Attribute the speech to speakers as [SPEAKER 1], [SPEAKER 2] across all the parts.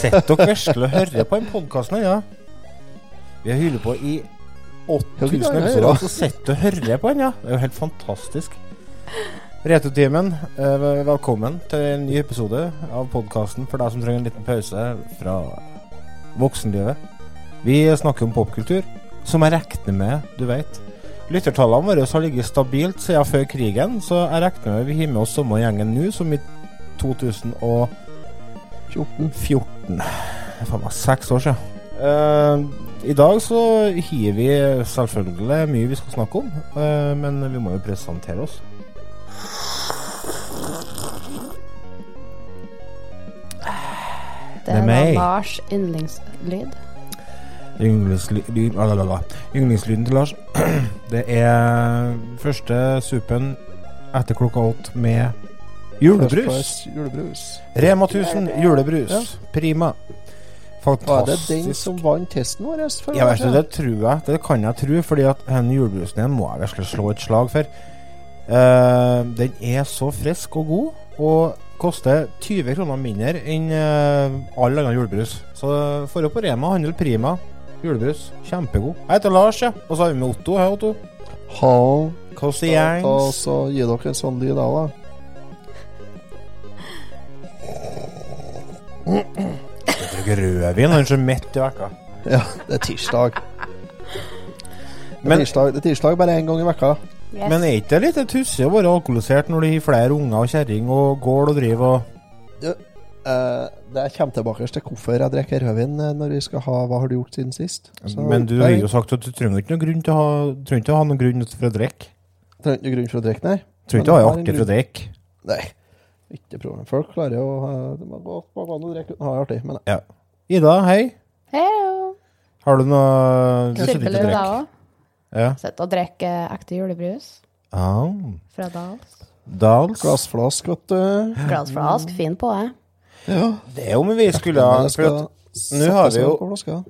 [SPEAKER 1] Sitter dere vesle og hører på den podkasten? Ja? Vi har holdt på i 8000
[SPEAKER 2] episoder,
[SPEAKER 1] episoder, så sitter og hører på den, ja. Det er jo helt fantastisk. Retotimen, eh, velkommen til en ny episode av podkasten for deg som trenger en liten pause fra voksenlivet. Vi snakker om popkultur, som jeg regner med du vet. Lyttertallene våre har ligget stabilt siden før krigen, så jeg regner med vi har med oss samme gjengen nå som i 2014.
[SPEAKER 2] 14.
[SPEAKER 1] Det er faen meg seks år siden. Uh, I dag så har vi selvfølgelig mye vi skal snakke om, uh, men vi må jo presentere oss.
[SPEAKER 3] Det
[SPEAKER 1] Det er meg.
[SPEAKER 3] Lars yndlingslyd.
[SPEAKER 1] Yndlingsly- Yndlingslyden til Lars. Det er første supen etter klokka åtte med julebrus.
[SPEAKER 2] Price Julebrus.
[SPEAKER 1] Rema 1000 julebrus.
[SPEAKER 2] Ja.
[SPEAKER 1] Prima.
[SPEAKER 2] Var det den som vant testen vår? Jeg
[SPEAKER 1] vet
[SPEAKER 2] ikke,
[SPEAKER 1] det tror jeg. Det kan jeg tro, fordi at denne julebrusen den må jeg virkelig slå et slag for. Uh, den er så frisk og god, og koster 20 kroner mindre enn uh, all annen julebrus. Så får opp på Rema, handel Prima. Julebrus. Kjempegod. Jeg heter Lars, ja. Og så har vi med Otto. Hei, Otto.
[SPEAKER 2] Hallo.
[SPEAKER 1] Hvordan gjengs?
[SPEAKER 2] og så gi dere en sånn lyd da. da.
[SPEAKER 1] Drikker rødvin. Han er så mett i vekka.
[SPEAKER 2] Ja, det er tirsdag. Det er
[SPEAKER 1] Men,
[SPEAKER 2] tirsdag, det er tirsdag bare én gang i vekka.
[SPEAKER 3] Yes.
[SPEAKER 1] men er ikke det litt tussig å være alkoholisert når du har flere unger og kjerring og går og driver og
[SPEAKER 2] Eh, det kommer tilbake til hvorfor jeg drikker rødvin eh, når vi skal ha Hva har du gjort siden sist? Så
[SPEAKER 1] Men du har jo sagt at du trenger ikke noen grunn til å ha, trenger ikke å ha noen grunn for å drikke.
[SPEAKER 2] Trenger ikke noen grunn for å drikke, nei.
[SPEAKER 1] Trenger ikke å
[SPEAKER 2] Men
[SPEAKER 1] ha
[SPEAKER 2] har en
[SPEAKER 1] artig for å drikke.
[SPEAKER 2] Nei, ikke problem. Folk klarer jo å ha- Det må gå gå an å drikke uten å ha det artig, men ja.
[SPEAKER 1] Ida, hei.
[SPEAKER 3] Hello.
[SPEAKER 1] Har du noe du sitter ikke og drikker? Ja.
[SPEAKER 3] Sitter og drikker ekte julebrus
[SPEAKER 1] Ah,
[SPEAKER 3] fra Dals.
[SPEAKER 1] Dals.
[SPEAKER 2] Glassflask, vet du.
[SPEAKER 3] Glassflask, fin på det.
[SPEAKER 2] Ja.
[SPEAKER 1] Det er om vi skulle ha for at nå har vi jo-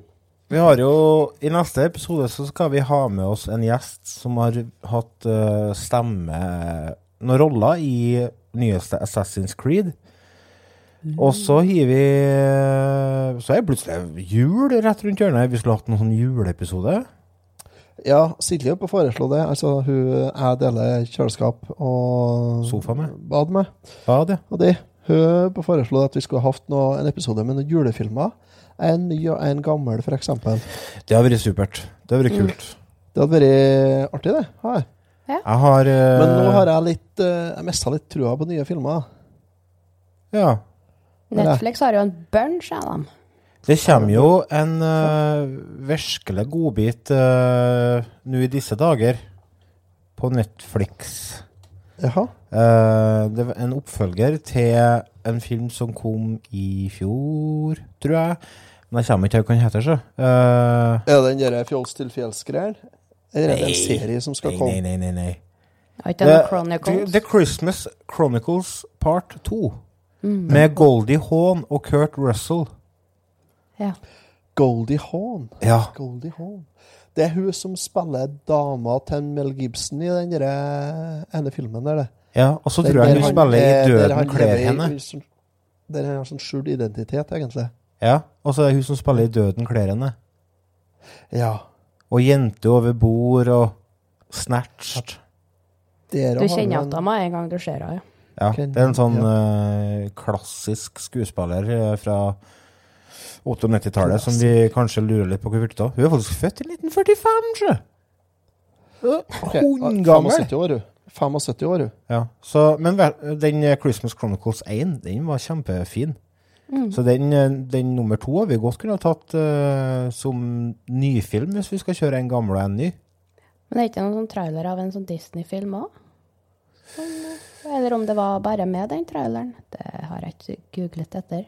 [SPEAKER 1] Vi har jo I neste episode så skal vi ha med oss en gjest som har hatt uh, stemme noen roller i nyeste Assassin's Creed. Og så har vi Så er det plutselig jul rett rundt hjørnet. Vi skulle hatt noen sånn juleepisode.
[SPEAKER 2] Ja, Silje på foreslo det. Altså, hun jeg deler kjøleskap og
[SPEAKER 1] Sofa med.
[SPEAKER 2] bad med.
[SPEAKER 1] Ja, det.
[SPEAKER 2] Og det. Hun på foreslo at vi skulle hatt en episode med noen julefilmer. En ny og en gammel, f.eks. Det
[SPEAKER 1] Det har vært supert. Det hadde vært kult.
[SPEAKER 2] det hadde vært artig, det. Har jeg.
[SPEAKER 1] Jeg har uh,
[SPEAKER 2] Men nå har jeg litt uh, Jeg mista litt trua på nye filmer.
[SPEAKER 1] Ja.
[SPEAKER 3] Netflix har jo en bunch av dem.
[SPEAKER 1] Det kommer jo en uh, virkelig godbit uh, nå i disse dager på Netflix.
[SPEAKER 2] Jaha.
[SPEAKER 1] Uh, det var en oppfølger til en film som kom i fjor, tror jeg. Men jeg kommer ikke til hva den heter, så. Uh,
[SPEAKER 2] Er det den derre Fjols til fjells-greien? Er det en serie som skal komme?
[SPEAKER 1] nei, nei, nei, nei. The, The Christmas Chronicles Part 2.
[SPEAKER 3] Mm.
[SPEAKER 1] Med Goldie Hawn og Kurt Russell.
[SPEAKER 3] Ja.
[SPEAKER 2] Goldie Hawn.
[SPEAKER 1] Ja.
[SPEAKER 2] Goldie Hawn. Det er hun som spiller dama til Mel Gibson i den ene filmen der, det.
[SPEAKER 1] ja og så
[SPEAKER 2] Der-
[SPEAKER 1] tror jeg hun spiller i
[SPEAKER 2] eh,
[SPEAKER 1] Døden kler henne.
[SPEAKER 2] sånn- Der han har sånn skjult identitet, egentlig.
[SPEAKER 1] Ja, og så er det hun som spiller i Døden kler henne.
[SPEAKER 2] Ja.
[SPEAKER 1] Og jente over bord og snatched.
[SPEAKER 3] Du kjenner igjen er en gang du ser henne. Ja.
[SPEAKER 1] Ja, det er en sånn uh, klassisk skuespiller eh, fra 80- og 90-tallet som vi kanskje lurer litt på hvor hurtig Hun er faktisk født i 1945, sjø!
[SPEAKER 2] Ok,
[SPEAKER 1] Hundgammel.
[SPEAKER 2] 75 år, hun. 75 år, hun.
[SPEAKER 1] Ja, så, men den Christmas Chronicles 1, den var kjempefin.
[SPEAKER 3] Mm.
[SPEAKER 1] Så den, eh, den nummer to har vi godt kunne ha tatt uh, som nyfilm, hvis vi skal kjøre en gammel og en ny.
[SPEAKER 3] Men er det ikke noen sånn trailer av en sånn Disney-film òg? Eller om det var bare med den traileren? Det har jeg ikke googlet etter.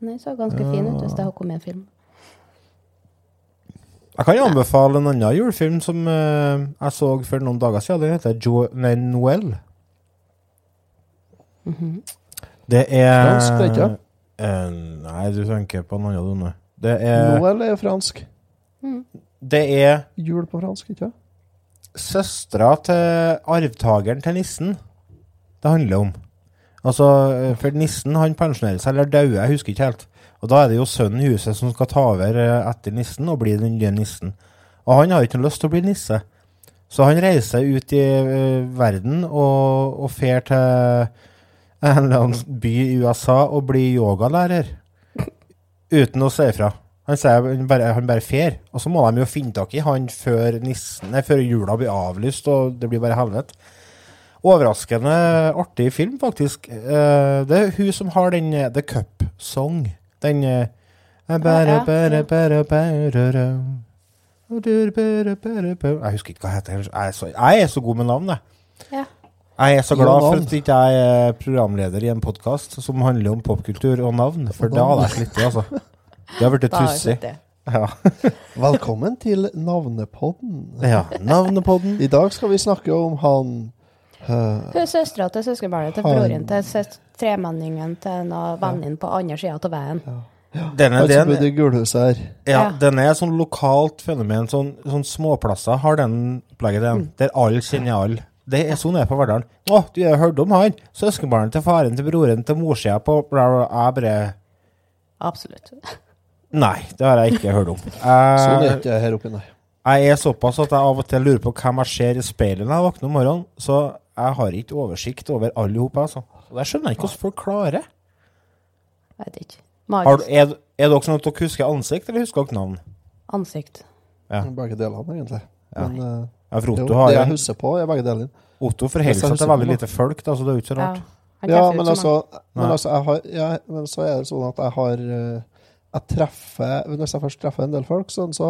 [SPEAKER 3] Men den så ganske fin ut hvis det har kommet en film.
[SPEAKER 1] Jeg kan jo anbefale en annen julefilm som uh, jeg så for noen dager siden. Den heter jo nei, Noel. Det er
[SPEAKER 2] Fransk, vet.
[SPEAKER 1] Eh, nei, du tenker på en annen du nå. Det er,
[SPEAKER 2] Noel er fransk.
[SPEAKER 1] det er
[SPEAKER 2] Jul på fransk, ikke sant?
[SPEAKER 1] søstera til arvtakeren til nissen det handler om. Altså, eh, for nissen han pensjonerer seg, eller dauer, jeg husker ikke helt. Og da er det jo sønnen i huset som skal ta over eh, etter nissen og bli den nye nissen. Og han har ikke lyst til å bli nisse. Så han reiser ut i verden og, og fer til en eller annen by i USA og bli yogalærer. Uten å si ifra. Han sier han bare, han bare fer. Og så må de jo finne tak i han før, nissen, nei, før jula blir avlyst, og det blir bare helvete. Overraskende artig film, faktisk. Eh, det er hun som har den eh, The Cup Song. Den bare, bare, bare, bare. Jeg husker ikke hva det heter. Jeg er så, jeg er så god med navn, jeg.
[SPEAKER 3] Ja.
[SPEAKER 1] Jeg er så glad for at ikke jeg er programleder i en podkast som handler om popkultur og navn, for da hadde jeg slitt, altså. Det har blitt tussig. Ja.
[SPEAKER 2] Velkommen til Navnepodden.
[SPEAKER 1] ja. Navnepodden.
[SPEAKER 2] I dag skal vi snakke om han eh,
[SPEAKER 3] Hun er søstera til søskenbarnet til broren til tremenningen til en av vennene på andre sida av veien.
[SPEAKER 1] Den
[SPEAKER 2] er den,
[SPEAKER 1] ja,
[SPEAKER 3] Ja.
[SPEAKER 1] den er sånn lokalt fenomen. Sånn, sånn småplasser har den opplegget, den, der alle kjenner alle. Det er sånn jeg er på Verdalen. Å, du har hørt om han? Søskenbarnet til faren til broren til morsida på bla, bla, Jeg bare
[SPEAKER 3] Absolutt.
[SPEAKER 1] Nei, det har jeg ikke hørt om.
[SPEAKER 2] Sånn er
[SPEAKER 1] Jeg,
[SPEAKER 2] ikke her oppe, nei.
[SPEAKER 1] jeg er såpass at jeg av og til lurer på hvem jeg ser i speilet når jeg våkner om morgenen. Så jeg har ikke oversikt over alle i hop, altså. Og Det skjønner jeg ikke hvordan folk klarer.
[SPEAKER 3] Vet ikke.
[SPEAKER 1] Har, er, er dere sånn at dere husker ansikt, eller husker dere navn?
[SPEAKER 3] ansikt.
[SPEAKER 1] Ja.
[SPEAKER 2] Begge delene, egentlig.
[SPEAKER 1] Ja.
[SPEAKER 2] Men eh,
[SPEAKER 1] Ja, for
[SPEAKER 2] jo,
[SPEAKER 1] Otto har
[SPEAKER 2] det jeg husker på, er begge deler.
[SPEAKER 1] Otto forholder seg til veldig lite folk, da, så det er jo ikke så
[SPEAKER 3] Ja.
[SPEAKER 1] rart.
[SPEAKER 3] Han
[SPEAKER 2] Ja, men altså, men altså jeg har, jeg, men så er det sånn at jeg har eh, Jeg treffer Hvis jeg først treffer en del folk, sånn, så,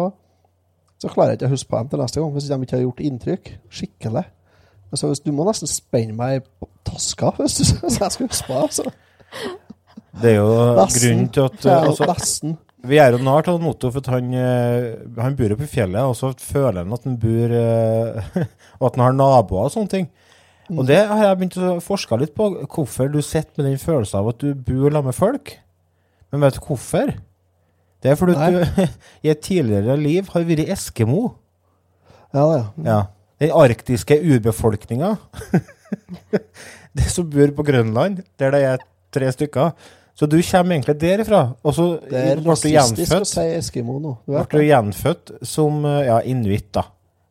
[SPEAKER 2] så klarer jeg ikke å huske på dem til neste gang. Hvis de ikke har gjort inntrykk skikkelig. Altså, hvis, du må nesten spenne meg på taska hvis, du, hvis jeg skal huske på det. Altså.
[SPEAKER 1] Det er jo
[SPEAKER 2] Nesten.
[SPEAKER 1] grunnen til at altså,
[SPEAKER 2] nesten
[SPEAKER 1] Vi er jo nær til han Otto, for at han, eh, han bor jo på fjellet, og så føler han at han bor eh, Og at han har naboer og sånne ting.
[SPEAKER 2] Mm.
[SPEAKER 1] Og det har jeg begynt å forske litt på, hvorfor du sitter med den følelsen av at du bor sammen med folk. Men vet du hvorfor? Det er fordi Nei. du i et tidligere liv har vært eskimo.
[SPEAKER 2] Ja, ja.
[SPEAKER 1] Ja. Den arktiske urbefolkninga. det som bor på Grønland, der det er tre stykker. Så du kommer egentlig derifra. Og så
[SPEAKER 2] Det er
[SPEAKER 1] ble du
[SPEAKER 2] rasistisk å
[SPEAKER 1] gjenfødt,
[SPEAKER 2] si Eskimo nå. Du
[SPEAKER 1] ble du gjenfødt som eh, ja, inuitt, da.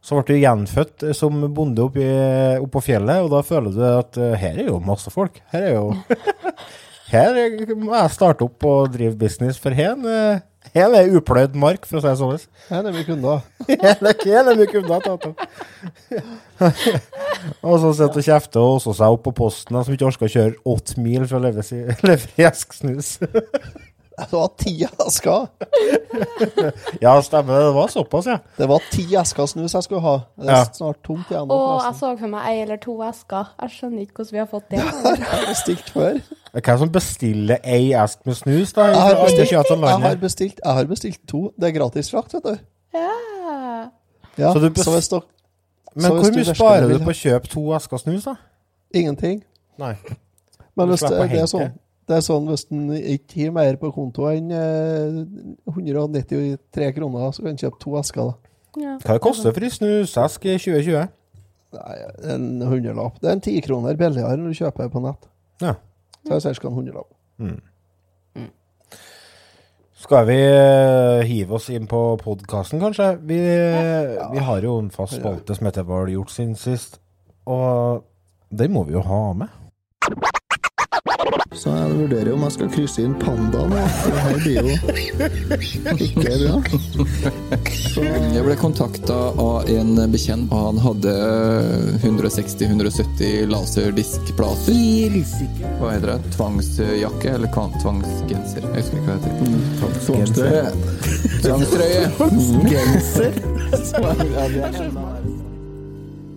[SPEAKER 1] Så ble du gjenfødt som bonde oppe i- på fjellet, og da føler du at eh, her er jo masse folk. Her er jo Her er- må jeg starte opp og drive business, for her, eh, her er upløyd mark, for å si det sånn.
[SPEAKER 2] Her er mye kunder.
[SPEAKER 1] Hele hele mye kunder, og så sitter og kjefter og også seg opp på posten, som ikke orker å kjøre åtte mil for å levere i esksnus.
[SPEAKER 2] Det var ti esker.
[SPEAKER 1] ja, stemmer det. Det var såpass, ja.
[SPEAKER 2] Det var ti esker snus jeg skulle ha. Det er
[SPEAKER 1] Ja.
[SPEAKER 2] snart tomt igjen.
[SPEAKER 3] Å, jeg så for meg ei eller to esker. Jeg skjønner ikke hvordan vi har fått det.
[SPEAKER 2] Jeg har bestilt før.
[SPEAKER 1] Hvem som bestiller ei esk med snus, da?
[SPEAKER 2] Jeg har bestilt, jeg har bestilt, jeg har bestilt to. Det er gratis frakt, vet du.
[SPEAKER 3] Ja.
[SPEAKER 2] Ja,
[SPEAKER 1] Så du best...
[SPEAKER 2] så hvis dere
[SPEAKER 1] Men
[SPEAKER 2] så hvis hvor
[SPEAKER 1] mye sparer du på å kjøpe to esker snus, da?
[SPEAKER 2] Ingenting.
[SPEAKER 1] Nei.
[SPEAKER 2] Men hvis det, det er sånn det er sånn hvis en ikke har mer på konto enn eh, 193 kroner, så kan en kjøpe to esker. da.
[SPEAKER 3] ja.
[SPEAKER 1] Hva det koster for ei snusesk i 2020?
[SPEAKER 2] Nei, en hundrelapp. Det er en tikroner billigere når du kjøper på nett.
[SPEAKER 1] Ja.
[SPEAKER 2] Så det er ca. en hundrelapp.
[SPEAKER 1] Skal vi eh, hive oss inn på podkasten, kanskje? Vi, vi har jo en fast spalte som heter Hva har du gjort siden sist? Og den må vi jo ha med.
[SPEAKER 2] Så jeg vurderer om jeg skal krysse inn panda nå. Det her blir jo ikke bra.
[SPEAKER 4] Jeg ble kontakta av en bekjent, og han hadde 160-170 laserdiskplater. Hva heter det? Tvangsjakke? Eller tvangsgenser? Jeg husker ikke hva det heter.
[SPEAKER 2] Tvangstrøye.
[SPEAKER 4] Tvangstrøye!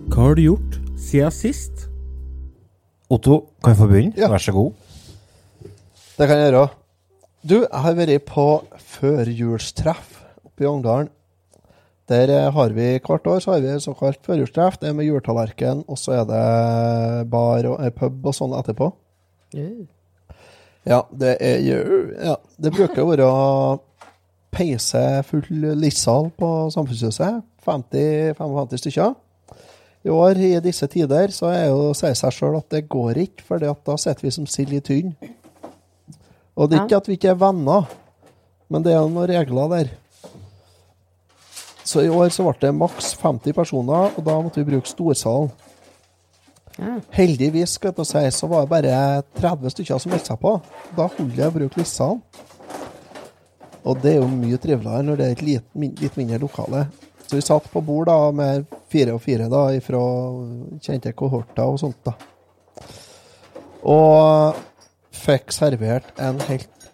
[SPEAKER 1] Hva har du gjort siden sist? Otto, kan jeg få begynne?
[SPEAKER 2] Ja.
[SPEAKER 1] Vær så god.
[SPEAKER 2] Det kan jeg gjøre. Du, jeg har vært på førjulstreff oppe i Ongdalen. Der har vi hvert år så har vi såkalt førjulstreff. Det er med juletallerken, og så er det bar og eh, pub og sånn etterpå. Ja, det er jo Ja, det bruker å være peise full lissal på Samfunnshuset. 50-55 stykker. I år, i disse tider, så er jo sier seg sjøl at det går ikke, for da sitter vi som sild i tynn. Og det er ikke at vi ikke er venner, Men det er noen regler der. Så i år så ble det maks 50 personer, og da måtte vi bruke storsalen.
[SPEAKER 3] Ja.
[SPEAKER 2] Heldigvis skal jeg si, så var det bare 30 stykker som meldte seg på. Da holder jeg å bruke lissene. Og det er jo mye triveligere når det er et litt, litt mindre lokale. Så vi satt på bord da med fire og fire da, fra kjente kohorter og sånt. da. Og fikk servert en helt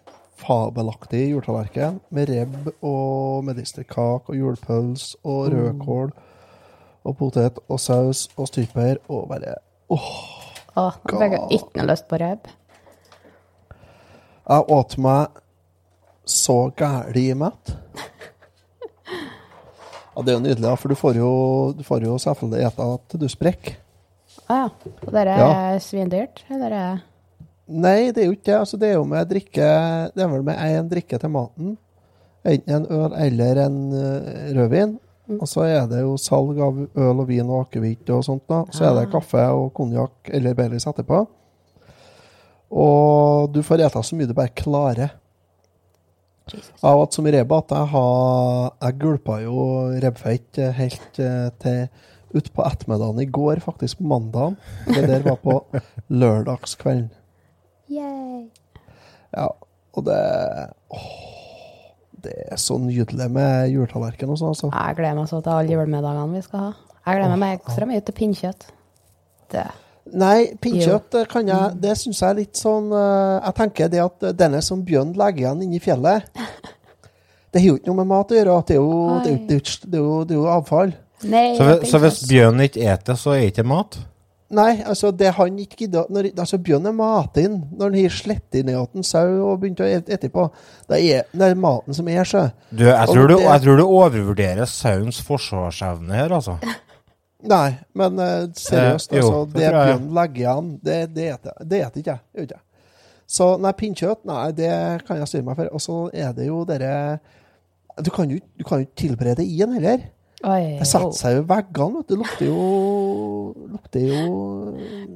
[SPEAKER 2] fabelaktig juletallerken med rebb og medisterkake og julepølse og rødkål og potet og saus og stryper og bare åh,
[SPEAKER 3] åh jeg fikk ikke noe lyst på rebb.
[SPEAKER 2] Jeg åt meg så gæli mett. Ja, det er jo nydelig, for du får jo, du får jo selvfølgelig ete til du sprekker.
[SPEAKER 3] Å ja. Og det er
[SPEAKER 2] Ja.
[SPEAKER 3] svindyrt? Eller er
[SPEAKER 2] Nei, det er jo ikke det. Altså, det er jo med drikke Det er vel med én drikke til maten. Enten en øl eller en eh, rødvin. Og så er det jo salg av øl og vin og akevitt og sånt. da. Så er det
[SPEAKER 3] Ah.
[SPEAKER 2] kaffe og konjakk eller Baileys etterpå. Og du får ete så mye du bare klarer.
[SPEAKER 3] Jesus.
[SPEAKER 2] Hatt så mye reba at jeg har Jeg gulpa jo rebbfett eh, helt eh, til utpå ettermiddagen i går, faktisk på mandagen. Det der var på lørdagskvelden.
[SPEAKER 3] Yay.
[SPEAKER 2] Ja, og det Åh, det er så nydelig med juletallerken og sånn, altså.
[SPEAKER 3] Jeg gleder meg så til alle julemiddagene vi skal ha. Jeg gleder meg ekstra mye til pinnkjøtt. Det.
[SPEAKER 2] Nei, pinnkjøtt kan jeg Det syns jeg er litt sånn eh, Jeg tenker det at denne som Bjørn legger igjen inne i fjellet Det har jo ikke noe med mat å gjøre. Det er jo, det er jo, det er jo, det er jo, avfall.
[SPEAKER 3] Nei,
[SPEAKER 1] Så, hvis- så hvis bjørnen ikke eter, så er det ikke mat?
[SPEAKER 2] Nei, altså det han ikke gidder når, altså Bjørn er matinn når han har inn ned en sau og begynt å ete etterpå. Det er, det er maten som er sjø.
[SPEAKER 1] Du, jeg, tror du, jeg tror du overvurderer sauens forsvarsevne her, altså.
[SPEAKER 2] Nei, men eh, seriøst,
[SPEAKER 1] Eh, jo,
[SPEAKER 2] altså.
[SPEAKER 1] det
[SPEAKER 2] Det. Bjørn legger igjen, det, spiser ikke jeg. Så nei, pinnkjøtt, nei, det kan jeg styre meg for. Og så er det jo dere Du kan jo du kan jo ikke tilberede i den heller.
[SPEAKER 3] Oi,
[SPEAKER 2] Det setter seg jo i veggene. Det lukter jo Lukter jo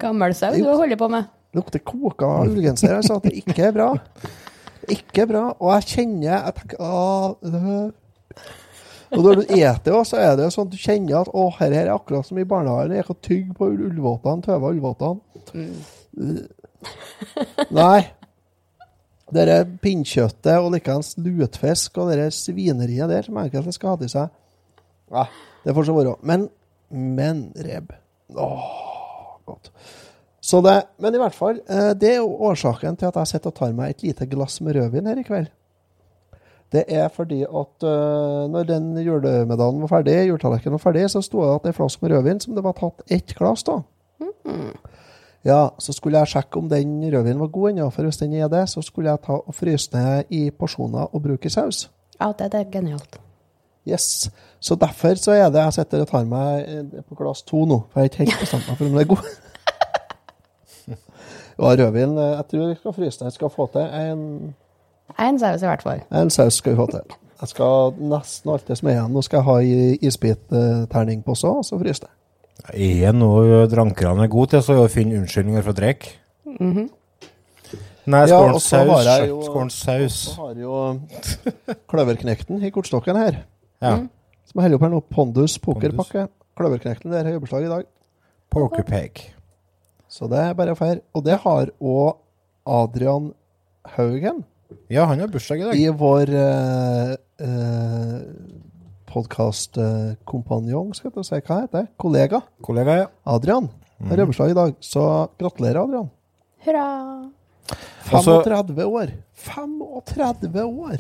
[SPEAKER 3] Gammel sau du holder på med.
[SPEAKER 2] lukter koka ullgenser. Altså, at det ikke er bra. Ikke bra. Og jeg kjenner Jeg tenker øh. Og når du eter, så er det jo sånn at du kjenner at å, her er akkurat som i barnehagen. Jeg kan tygge på ullvottene, tøve ullvåtene. Nei. Dere pinnkjøttet og likeens lutfisk og dere svineriet der som enkelte skal ha til seg. Nei, det får så være. Men, men reb. Åh, godt. Så det, men i hvert fall, eh, det er jo årsaken til at jeg sitter og tar meg et lite glass med rødvin her i kveld. Det er fordi at uh, når den julemedaljen var ferdig, juletallerkenen var ferdig, så sto det at det er flaske med rødvin som det var tatt ett glass da. Ja, så skulle jeg sjekke om den rødvinen var god ennå, for hvis den er det, så skulle jeg ta og fryse ned i porsjoner og bruke saus.
[SPEAKER 3] Ja, det, det er genialt.
[SPEAKER 2] Yes. Så derfor så er det jeg sitter og tar meg eh, på glass to nå, for jeg har ikke helt bestemt meg for om det er god. Ja, rødvin eh, Jeg tror jeg skal fryse den. Jeg skal få til en,
[SPEAKER 3] En saus i hvert fall.
[SPEAKER 2] en saus. skal vi få til. Jeg skal nesten alt det som er igjen. Nå skal jeg ha i- isbitterning på også, og så fryse det.
[SPEAKER 1] Er noe drankerne er gode til, så er det å finne unnskyldninger for å drikke. Nei, -hmm.
[SPEAKER 2] Nei, skåren ja,
[SPEAKER 1] saus. Skåren saus.
[SPEAKER 2] Så har jo Kløverknekten i kortstokken her,
[SPEAKER 1] Ja.
[SPEAKER 2] som jeg holder opp her nå. Pondus pokerpakke. Kløverknekten der har jobbeslag i dag.
[SPEAKER 1] Pokerpeg.
[SPEAKER 2] Så det er bare å feire. Og det har òg Adrian Haugen.
[SPEAKER 1] Ja, han har bursdag i dag.
[SPEAKER 2] i vår eh, eh, podkastkompanjong, skal jeg si hva heter det? Kollega
[SPEAKER 1] Kollega, ja.
[SPEAKER 2] Adrian har bursdag i dag, så gratulerer, Adrian.
[SPEAKER 3] Hurra!
[SPEAKER 1] Og så-
[SPEAKER 2] 35 år! 35 år!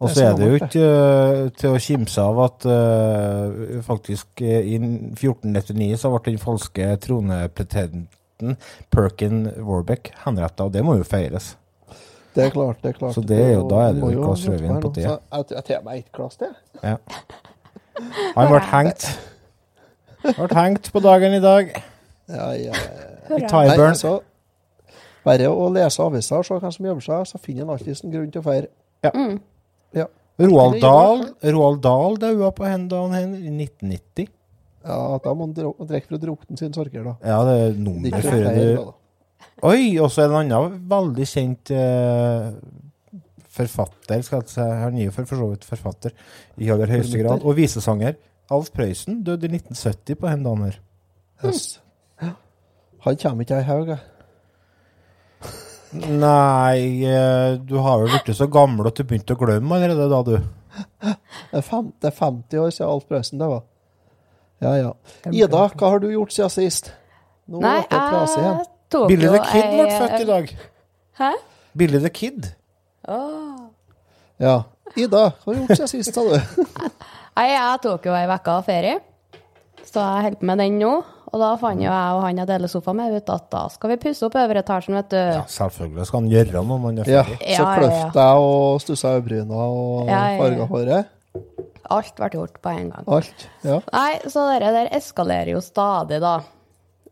[SPEAKER 1] Og så
[SPEAKER 2] er
[SPEAKER 1] det jo ikke øh, til å kimse av at uh, faktisk øh, i 1499 så ble den falske tronepretenden Perkin Warbeck henretta, og det må jo feires.
[SPEAKER 2] Det er klart, det er klart.
[SPEAKER 1] Så det er jo- da er det jo et glass rødvin på det.
[SPEAKER 2] Jeg jeg tar meg ett glass til.
[SPEAKER 1] Ja. Han ble hengt. Ble hengt på dagen i dag.
[SPEAKER 2] Ja, ja.
[SPEAKER 1] I Tyburn.
[SPEAKER 2] altså, bare å lese aviser og se hvem som gjemmer seg, så finner en alltid en grunn til å feire. Ja. Mm.
[SPEAKER 1] Roald Dahl Roald Dahl daua på hen i 1990.
[SPEAKER 2] ja, da må han drikke for å drukne sin sorger, da.
[SPEAKER 1] Ja, det er
[SPEAKER 2] Det er
[SPEAKER 1] nummer før du. Oi, og så er det en annen veldig kjent uh, forfatter, skal jeg si. Han er jo for, for så vidt forfatter i aller høyeste grad. Og visesanger. Alf Prøysen døde i 1970 på den dagen her.
[SPEAKER 2] Yes. Han kommer ikke i haug, jeg.
[SPEAKER 1] Nei, eh, du har vel blitt så gammel at du begynte å glemme allerede da, du.
[SPEAKER 2] Det er, fem, det er 50 år siden Alf Prøysen det var. Ja, ja. Ida, hva har du gjort siden sist? Nå
[SPEAKER 3] Nei,
[SPEAKER 2] ble det trasig igjen.
[SPEAKER 3] jeg tok
[SPEAKER 1] Billy
[SPEAKER 3] jo
[SPEAKER 1] the Kid ble
[SPEAKER 3] ei-
[SPEAKER 1] født i dag.
[SPEAKER 3] Hæ?
[SPEAKER 1] Billy the Kid.
[SPEAKER 3] Oh.
[SPEAKER 2] Ja. Ida, hva har du gjort siden sist, sa du?
[SPEAKER 3] Nei, jeg tok jo ei uke av ferie, så jeg holder på med den nå. Og da fant jo jeg og han jeg deler sofa med, ut at da skal vi pusse opp øvre etasjen, vet du.
[SPEAKER 1] Ja, selvfølgelig skal han gjøre noe når han er ferdig.
[SPEAKER 2] så
[SPEAKER 3] Ja, så
[SPEAKER 2] kløft jeg og stussa øyebryna og
[SPEAKER 3] Ja,
[SPEAKER 2] farga håret.
[SPEAKER 3] Alt ble gjort på en gang.
[SPEAKER 2] Alt. Ja.
[SPEAKER 3] Nei, så det der eskalerer jo stadig, da.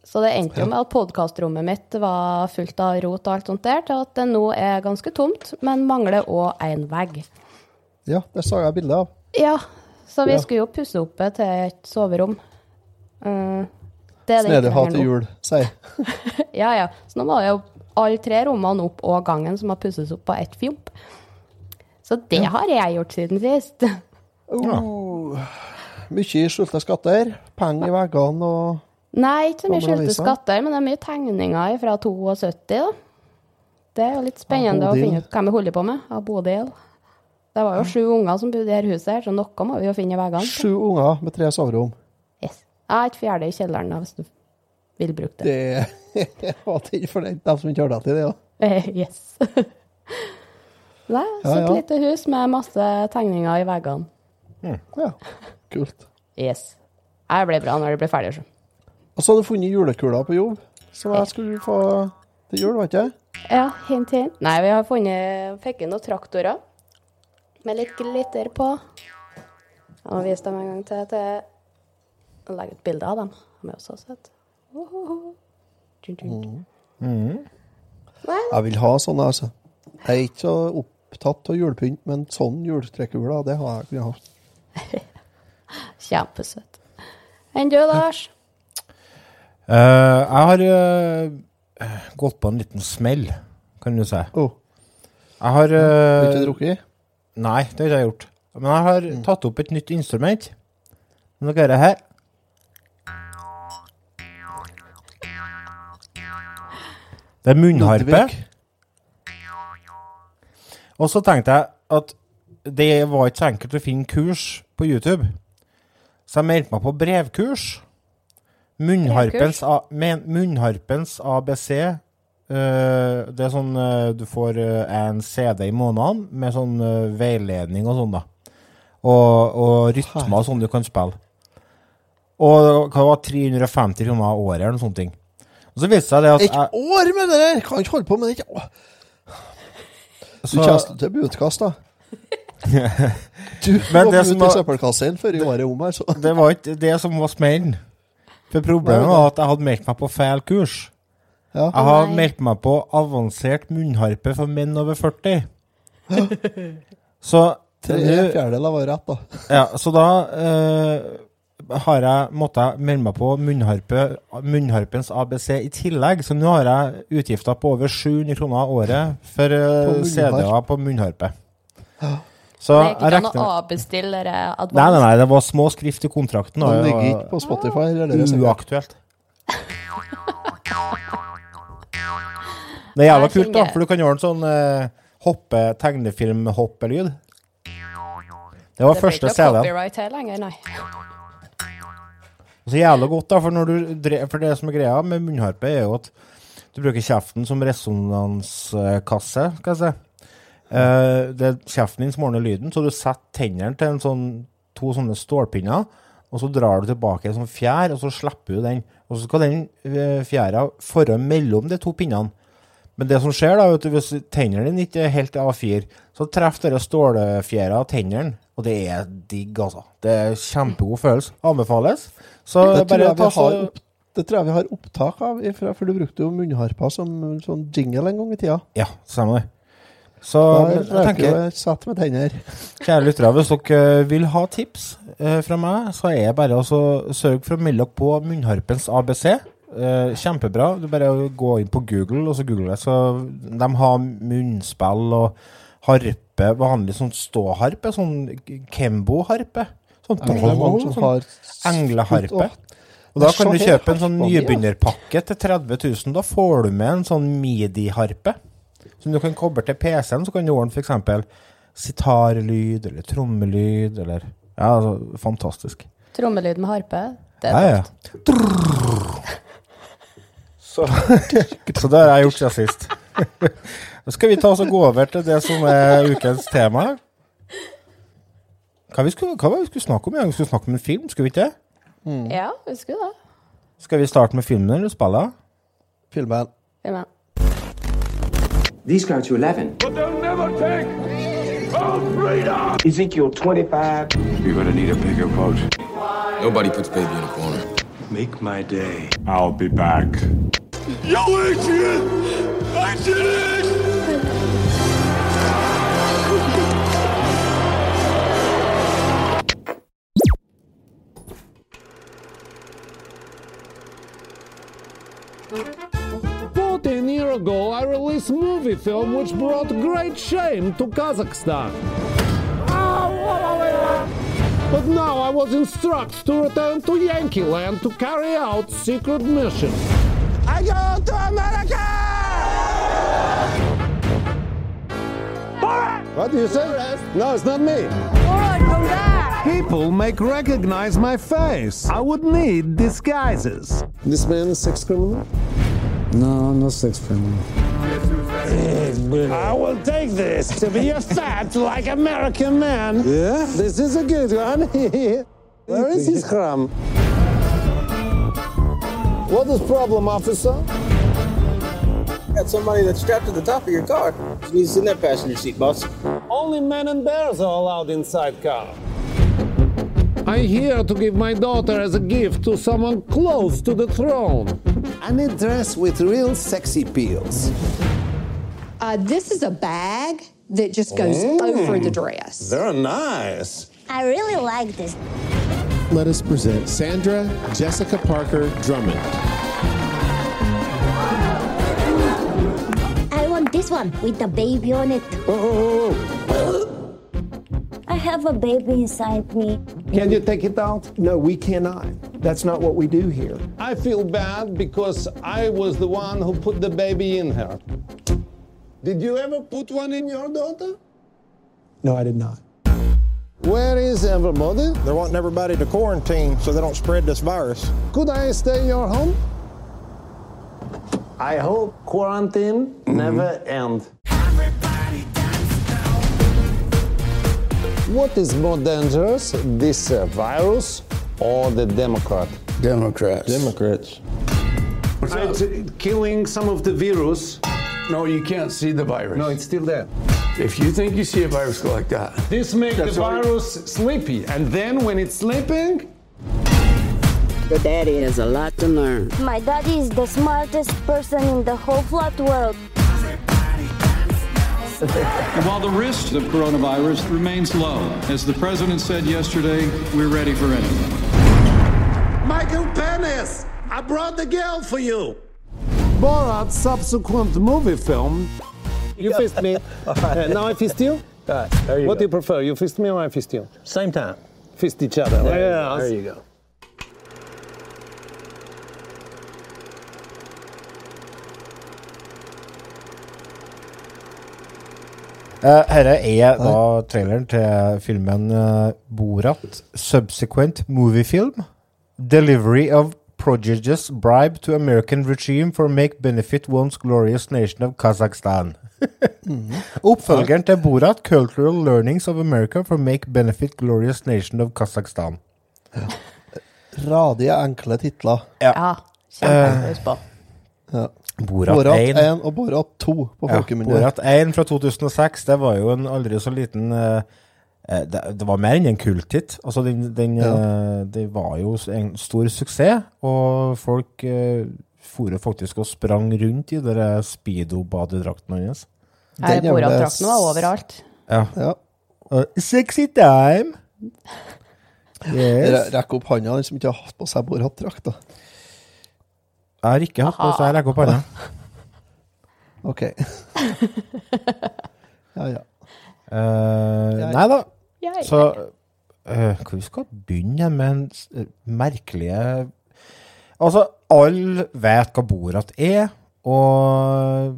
[SPEAKER 3] Så det endte jo med at podkastrommet mitt var fullt av rot og alt sånt der, til at det nå er ganske tomt, men mangler òg en vegg.
[SPEAKER 2] ja, det så jeg bilde av.
[SPEAKER 3] Ja, så vi
[SPEAKER 2] Ja.
[SPEAKER 3] skulle jo pusse opp til et soverom. Eh, det er
[SPEAKER 2] Snedig ha til jul, sier
[SPEAKER 3] Ja, ja. Så nå må jo alle tre rommene opp og gangen som har pusses opp på ett fjomp. Så det har jeg gjort siden sist.
[SPEAKER 2] oh, Mye skjulte skatter. Penger i veggene og
[SPEAKER 3] Nei, ikke så mye skjulte skatter, men det er mye tegninger fra 72, da. Det er jo litt spennende å finne ut hva vi holder på med. Av Bodil. Det var jo sju unger som bodde i dette huset, her, så noe må vi jo finne i veggene.
[SPEAKER 2] sju unger med tre soverom.
[SPEAKER 3] Jeg har et fjerde i kjelleren, da, hvis du vil bruke det.
[SPEAKER 2] Det var til for dem som ikke har det til det. Ja.
[SPEAKER 3] Eh, yes. Nei, så
[SPEAKER 2] Ja,
[SPEAKER 3] et
[SPEAKER 2] ja.
[SPEAKER 3] lite hus med masse tegninger i veggene.
[SPEAKER 2] ja, kult.
[SPEAKER 3] Yes. Det blir bra når det blir ferdig. så.
[SPEAKER 2] Og så har du funnet julekuler på jobb, som jeg skulle få til jul, vet ikke?
[SPEAKER 3] Ja, hint, hint. Nei, vi har funnet Fikk inn noen traktorer med litt glitter på. Jeg må vise dem en gang til. til å legge et bilde av dem. Har er også sett. Uhuhu. Tjun, tjun. Nei,
[SPEAKER 2] Jeg vil ha sånne, altså. Jeg er ikke så opptatt av julepynt, men sånn juletrekkuler, det har jeg kunnet ha.
[SPEAKER 3] Kjempesøt. Enn du, Lars?
[SPEAKER 1] Eh, jeg har eh, gått på en liten smell, kan du si.
[SPEAKER 2] Oh,
[SPEAKER 1] Jeg har
[SPEAKER 2] har du
[SPEAKER 1] eh,
[SPEAKER 2] drukket?
[SPEAKER 1] Nei, det har jeg ikke gjort. Men jeg har tatt opp et nytt instrument. Nå dere her. Det er munnharpe. Og så tenkte jeg at det var ikke så enkelt å finne kurs på YouTube. Så jeg meldte meg på brevkurs. Munnharpens, A, munnharpens ABC. Uh, det er sånn uh, Du får uh, en CD i måneden med sånn eh, veiledning og sånn, da. Og, og rytmer og sånn du kan spille. Og hva var 350 kroner året eller noe sånt. Og så viste det seg det at
[SPEAKER 2] Et
[SPEAKER 1] jeg,
[SPEAKER 2] år med det der! Kan ikke holde på med det. ikke- Du
[SPEAKER 1] så-
[SPEAKER 2] kommer til bli da. Du
[SPEAKER 1] kom
[SPEAKER 2] ut i
[SPEAKER 1] var-
[SPEAKER 2] søppelkassen før i året om her, så
[SPEAKER 1] Det var ikke det som var smellen. For problemet var at jeg hadde meldt meg på feil kurs.
[SPEAKER 2] ja.
[SPEAKER 1] Jeg har
[SPEAKER 3] nei.
[SPEAKER 1] meldt meg på avansert munnharpe for menn over 40. Så
[SPEAKER 2] Tre fjerdedeler var rett, da.
[SPEAKER 1] ja, Så da eh, har jeg måttet melde meg på munnharpe, munnharpens ABC i tillegg. Så nå har jeg utgifter på over 700 kroner året for eh. CD-er på munnharpe. Så
[SPEAKER 3] Det
[SPEAKER 1] er
[SPEAKER 3] gikk ikke an
[SPEAKER 1] regner
[SPEAKER 3] å avbestille advance.
[SPEAKER 1] Nei, nei, nei, det var små skrift i kontrakten. og
[SPEAKER 2] ligger ikke på Spotify. Eller det.
[SPEAKER 1] Uaktuelt. Det er jævla kult, da, for du kan gjøre en sånn eh, hoppe, tegnefilm-hoppelyd. Det var
[SPEAKER 3] Det blir
[SPEAKER 1] første
[SPEAKER 3] copyright her CD-en.
[SPEAKER 1] Og Så jævla godt, da, for, når du, for det som er greia med munnharpe, er jo at du bruker kjeften som resonanskasse, skal jeg si. Eh, det er kjeften din som ordner lyden, så du setter tennene til sånn, to sånne stålpinner, og så drar du tilbake en sånn fjær, og så slipper du den. Og så skal den eh, fjæra forre mellom de to pinnene. Men det som skjer, da, vet du, hvis tennene dine ikke er helt A4, så treffer dere stålfjæra tennene, og det er digg, altså. Det er kjempegod følelse. Anbefales. Så
[SPEAKER 2] Det tror,
[SPEAKER 1] bare
[SPEAKER 2] jeg
[SPEAKER 1] ta
[SPEAKER 2] har opp, det tror jeg vi har opptak av, ifra, for du brukte jo munnharpa som sånn jingle en gang i tida.
[SPEAKER 1] Ja, stemmer det. Så
[SPEAKER 2] Der
[SPEAKER 1] jeg tenker,
[SPEAKER 2] jo Satt med tenner.
[SPEAKER 1] kjære lyttere, hvis dere vil ha tips eh, fra meg, så er det bare å sørge for å melde dere på munnharpens ABC. Eh, kjempebra. Du bare gå inn på Google, og så google det. Så de har munnspill og harpe harpe, vanlig sånn ståharpe, sånn Kembo-harpe. Sånn,
[SPEAKER 2] som har
[SPEAKER 1] engleharpe. Og da kan du kjøpe en sånn nybegynnerpakke til 30 000. Da får du med en sånn midi-harpe. Som du kan koble til PC-en, så kan du ordne f.eks. sitarlyd eller trommelyd eller Ja, altså, fantastisk.
[SPEAKER 3] Trommelyd med harpe. Det
[SPEAKER 1] Ja,
[SPEAKER 3] er
[SPEAKER 1] ja.
[SPEAKER 3] ja.
[SPEAKER 1] Så, så det har jeg gjort siden sist. Nå skal vi ta oss og gå over til det som er ukens tema. Hva, vi skulle, hva var det vi skulle snakke om? Ja? Vi skulle snakke om en film, skulle vi ikke det?
[SPEAKER 3] Ja, vi skulle det.
[SPEAKER 1] Skal vi starte med filmen eller spillet?
[SPEAKER 2] Filmen.
[SPEAKER 3] Filmen.
[SPEAKER 5] These go to 11.
[SPEAKER 6] But they'll never take our freedom!
[SPEAKER 5] Ezekiel 25.
[SPEAKER 6] You're gonna need a bigger boat.
[SPEAKER 7] Nobody puts baby in a corner.
[SPEAKER 6] Make my day. I'll be back. Yo, Adrian! I did it!
[SPEAKER 8] Fourteen years ago, I released movie film which brought great shame to Kazakhstan. But now I was instructed to return to Yankee Land to carry out secret mission. I go to America! What do you say? No, it's not me. People make recognize my face. I would need disguises. This man is sex criminal?
[SPEAKER 9] No, no sex criminal.
[SPEAKER 8] I will take this to be a fat like American man. Yeah, this is a good one. Where is his crumb? What is problem, officer?
[SPEAKER 9] Got somebody that's strapped to the top of your car. Just needs to sit in that passenger seat, boss.
[SPEAKER 8] Only men and bears are allowed inside car. I'm here to give my daughter as a gift to someone close to the throne.
[SPEAKER 10] I need dress with real sexy peels.
[SPEAKER 11] Uh, this is a bag that just goes over the dress.
[SPEAKER 8] They're nice.
[SPEAKER 12] I really like this.
[SPEAKER 13] Let us present Sandra Jessica Parker Drummond.
[SPEAKER 12] This one with the baby on it. I have a baby inside me.
[SPEAKER 8] Can you take it out?
[SPEAKER 10] No, we cannot. That's not what we do here.
[SPEAKER 8] I feel bad because I was the one who put the baby in her. Did you ever put one in your daughter?
[SPEAKER 10] No, I did not.
[SPEAKER 8] Where is everybody?
[SPEAKER 13] They're wanting everybody to quarantine so they don't spread this virus.
[SPEAKER 8] Could I stay in your home? I hope quarantine never end. What is more dangerous, this uh, virus or the Democrat?
[SPEAKER 9] Democrats.
[SPEAKER 13] Democrats.
[SPEAKER 8] It's uh, killing some of the virus.
[SPEAKER 14] No, you can't see the virus.
[SPEAKER 8] No, it's still there.
[SPEAKER 14] If you think you see a virus go like that,
[SPEAKER 8] This makes the
[SPEAKER 14] That's why-
[SPEAKER 8] virus sleepy, and then when it's sleeping,
[SPEAKER 15] Your daddy has a lot to learn.
[SPEAKER 12] My daddy is the smartest person in the whole flat world.
[SPEAKER 16] While the risk of coronavirus remains low, as the president said yesterday, we're ready for anything.
[SPEAKER 8] Michael Penis, I brought the girl for you. Borat's subsequent movie film. You fist me. Uh, now I fist you?
[SPEAKER 9] Right, there you
[SPEAKER 8] what
[SPEAKER 9] go.
[SPEAKER 8] do you prefer? You fist me or I fist you?
[SPEAKER 9] Same time.
[SPEAKER 8] Fist each other.
[SPEAKER 9] There, you go.
[SPEAKER 8] Yes.
[SPEAKER 9] there you go.
[SPEAKER 1] Uh, Herre er da traileren til filmen eh, Borat Subsequent Movie Film. Delivery of prodigious bribe to American regime for make benefit one's glorious nation of Kazakhstan. Oppfølgeren til Borat, Cultural Learnings of America for make benefit glorious nation of Kazakhstan.
[SPEAKER 2] Radige, enkle titler.
[SPEAKER 3] Ja. Kjempefokus Uh,
[SPEAKER 2] Ja.
[SPEAKER 1] Borat,
[SPEAKER 2] Borat
[SPEAKER 1] 1.
[SPEAKER 2] 1 og Borat 2 på
[SPEAKER 1] Ja,
[SPEAKER 2] folkemunne.
[SPEAKER 1] Borat 1 fra 2006, det var jo en aldri så liten eh, det, det var mer enn en kulthit. Altså, den, den,
[SPEAKER 2] Ja.
[SPEAKER 1] uh, det var jo en stor suksess, og folk uh, for faktisk og sprang rundt i de speedo-badedraktene hans.
[SPEAKER 3] Her
[SPEAKER 2] Den
[SPEAKER 3] er
[SPEAKER 2] er
[SPEAKER 3] Borat-drakten var overalt.
[SPEAKER 1] Ja.
[SPEAKER 2] Ja.
[SPEAKER 1] Uh, sexy time! Yes.
[SPEAKER 2] Rekk opp handa, den som ikke har hatt på seg Borat-drakt.
[SPEAKER 1] Jeg har ikke hatt på så jeg legger opp hånda.
[SPEAKER 2] OK. ja, ja.
[SPEAKER 1] Eh,
[SPEAKER 2] Jeg-
[SPEAKER 1] nei da.
[SPEAKER 3] Ja,
[SPEAKER 1] Så eh, Hva vi begynne med en s- eh, merkelige Altså, alle vet hva Borat er, og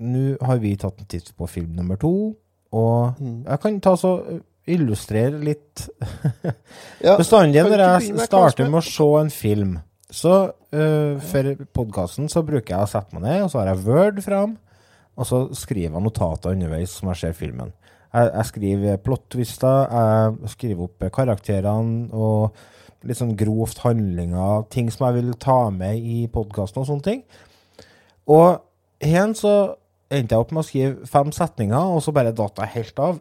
[SPEAKER 1] nå har vi tatt en titt på film nummer to, og
[SPEAKER 2] Mm.
[SPEAKER 1] jeg kan ta så eh, illustrere litt
[SPEAKER 2] Ja,
[SPEAKER 1] Bestandig
[SPEAKER 2] kan
[SPEAKER 1] når
[SPEAKER 2] ikke
[SPEAKER 1] jeg
[SPEAKER 2] begynne med hva
[SPEAKER 1] starter
[SPEAKER 2] er-
[SPEAKER 1] med å se en film, så uh, for podkasten så bruker jeg å sette meg ned, og så har jeg Word fram, og så skriver jeg notater underveis som jeg ser filmen. Jeg, jeg skriver plot-twister, jeg skriver opp karakterene og litt sånn grovt handlinger, ting som jeg vil ta med i podkasten og sånne ting. Og igjen så endte jeg opp med å skrive fem setninger, og så bare datt jeg helt av.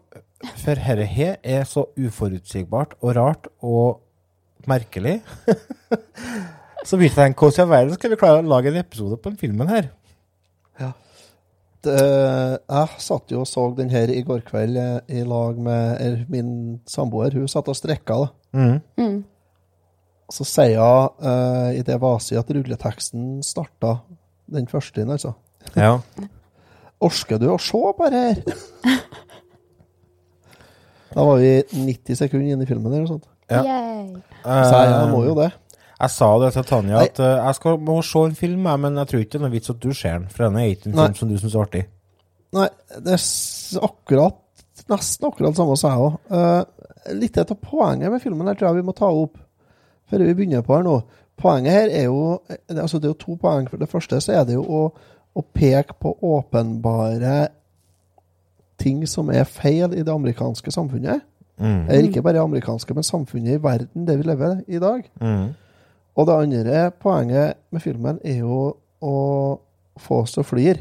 [SPEAKER 1] For dette her er så uforutsigbart og rart og merkelig. så vi tenke, hvordan i all verden skal vi klare å lage en episode på den filmen her?
[SPEAKER 2] Det, jeg satt jo og så den her i går kveld eh, i lag med er min samboer. Hun satt og strekka, da.
[SPEAKER 1] Mm.
[SPEAKER 3] Mm.
[SPEAKER 2] Så sier hun uh, i det vaset at rulleteksten starta den første inn, altså.
[SPEAKER 1] Ja.
[SPEAKER 2] Orsker du å se på det her? Da var vi 90 sekunder inn i filmen eller noe sånt.
[SPEAKER 1] Ja.
[SPEAKER 3] Yay.
[SPEAKER 2] Så jeg, jeg må jo det.
[SPEAKER 1] Jeg sa det til Tanja, at uh, jeg skal, må se en film, jeg, men jeg tror ikke det er noe vits at du ser den, for den er ikke en
[SPEAKER 2] Nei.
[SPEAKER 1] film som du syns er artig.
[SPEAKER 2] Nei, det er s- akkurat Nesten akkurat samme som jeg òg. litt av poenget med filmen her tror jeg vi må ta opp før vi begynner på her nå. Poenget her er jo det- altså Det er jo to poeng. For det første så er det jo å, å peke på åpenbare ting som er feil i det amerikanske samfunnet.
[SPEAKER 1] Mm.
[SPEAKER 2] Eller ikke bare det amerikanske, men samfunnet i verden, det vi lever i i dag.
[SPEAKER 1] Mm.
[SPEAKER 2] Og det andre poenget med filmen er jo å få oss til å flire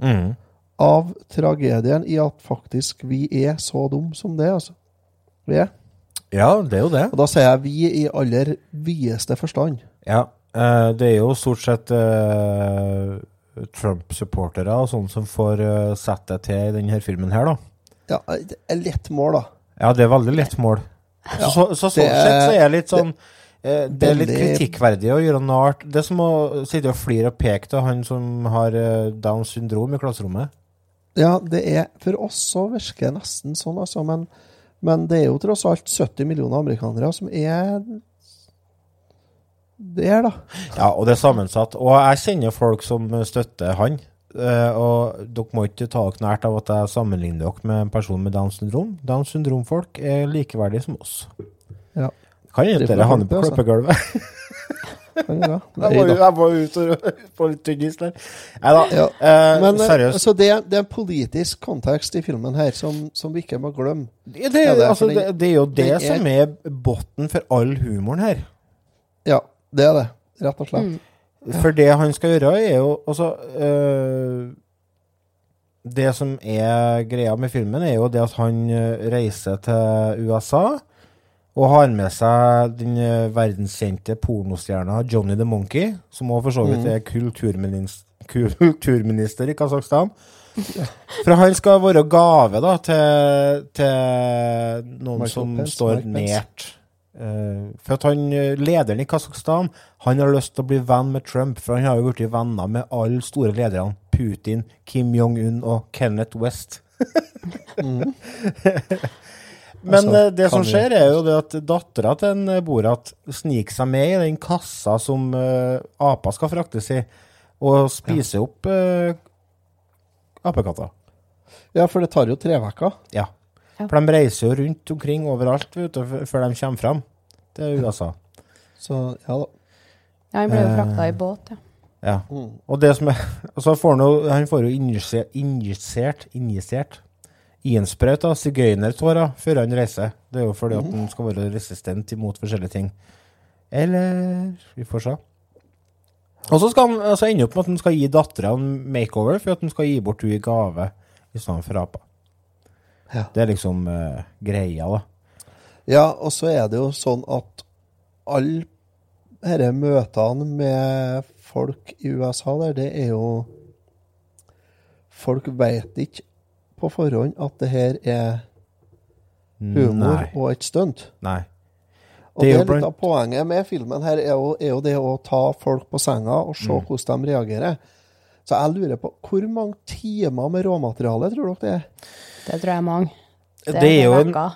[SPEAKER 1] Mm.
[SPEAKER 2] av tragedien i at faktisk vi er så dum som det, altså. Vi er.
[SPEAKER 1] Ja, det er jo det.
[SPEAKER 2] Og da sier jeg vi i aller videste forstand.
[SPEAKER 1] Ja, eh, det er jo stort sett eh, Trump-supportere og sånne som får uh, sette det til i denne filmen her, da.
[SPEAKER 2] Ja, det er lett mål, da.
[SPEAKER 1] Ja, det er veldig lett mål.
[SPEAKER 2] Ja,
[SPEAKER 1] så, så, sånn
[SPEAKER 2] det er-
[SPEAKER 1] sett så er det litt sånn eh, Det er litt kritikkverdig å gjøre narr. Det er som å sitte og flire og peke til han som har eh, Downs syndrom i klasserommet.
[SPEAKER 2] Ja, det er For oss så virker det nesten sånn, altså. Men, men det er jo tross alt 70 millioner amerikanere som er der, da.
[SPEAKER 1] Ja, og det er sammensatt. Og jeg kjenner folk som støtter han. Eh, og dere må ikke ta dere nært av at jeg sammenligner dere med en person med Downs syndrom. Downs syndrom-folk er likeverdige som oss.
[SPEAKER 2] Det får
[SPEAKER 1] dere har på
[SPEAKER 2] altså.
[SPEAKER 1] klippegulvet. Jeg var, jo ute på litt tynn is der. Nei da.
[SPEAKER 2] Ja.
[SPEAKER 1] Eh,
[SPEAKER 2] Men eh,
[SPEAKER 1] seriøst.
[SPEAKER 2] så det, det er en politisk kontekst i filmen her som, som vi ikke må glemme.
[SPEAKER 1] Det, det,
[SPEAKER 2] Ja, det er
[SPEAKER 1] altså, det, det er jo det
[SPEAKER 2] den
[SPEAKER 1] som er bunnen for all humoren her.
[SPEAKER 2] Ja, det er det. Rett og slett.
[SPEAKER 3] Mm.
[SPEAKER 1] For det han skal gjøre, er jo altså øh, Det som er greia med filmen, er jo det at han øh, reiser til USA og har med seg den øh, verdenskjente pornostjerna Johnny the Monkey, som også for så vidt
[SPEAKER 2] Mm.
[SPEAKER 1] er kulturminister, kulturminister i Kasakhstan. For han skal være gave da, til, til noen
[SPEAKER 2] Michael
[SPEAKER 1] som
[SPEAKER 2] Pence,
[SPEAKER 1] står
[SPEAKER 2] Mike
[SPEAKER 1] nært. Uh, for at han, eh, Lederen i Kasakhstan han har lyst til å bli venn med Trump, for han har jo blitt venner med alle store lederne. Putin, Kim Jong-un og Kenneth West.
[SPEAKER 2] Mm.
[SPEAKER 1] Men
[SPEAKER 2] Altså,
[SPEAKER 1] eh, det som skjer, er jo det at dattera til en eh, Borat sniker seg med i den kassa som uh, apa skal fraktes i, og spiser opp uh, apekatter.
[SPEAKER 2] Ja, for det tar jo tre uker.
[SPEAKER 1] Ja.
[SPEAKER 3] Ja.
[SPEAKER 1] For de reiser jo rundt omkring overalt vet du, før de kommer fram til USA.
[SPEAKER 2] Så ja da.
[SPEAKER 3] Ja, han ble jo frakta i båt, ja.
[SPEAKER 1] Ja.
[SPEAKER 2] Mm.
[SPEAKER 1] Og det som er så får han jo Han får jo injisert Injisert, injisert innsprøyt av sigøynertårer før han reiser. Det er jo fordi at han skal være resistent imot forskjellige ting. Eller Vi får se. Og så skal han altså ende opp med at han skal gi dattera en makeover for at han skal gi bort henne i gave i stedet for apa.
[SPEAKER 2] Ja.
[SPEAKER 1] Det er liksom uh, greia, da.
[SPEAKER 2] Ja, og så er det jo sånn at alle disse møtene med folk i USA der, det er jo Folk vet ikke på forhånd at det her er humor
[SPEAKER 1] Nei.
[SPEAKER 2] og et stunt.
[SPEAKER 1] Nei.
[SPEAKER 2] Og
[SPEAKER 1] Det er
[SPEAKER 2] litt av poenget med filmen her, er jo, er jo det å ta folk på senga og se
[SPEAKER 1] Mm.
[SPEAKER 2] hvordan de reagerer. Så jeg lurer på hvor mange timer med råmateriale tror dere det er?
[SPEAKER 3] Det tror jeg er mange. Det,
[SPEAKER 1] Det er jo en- Å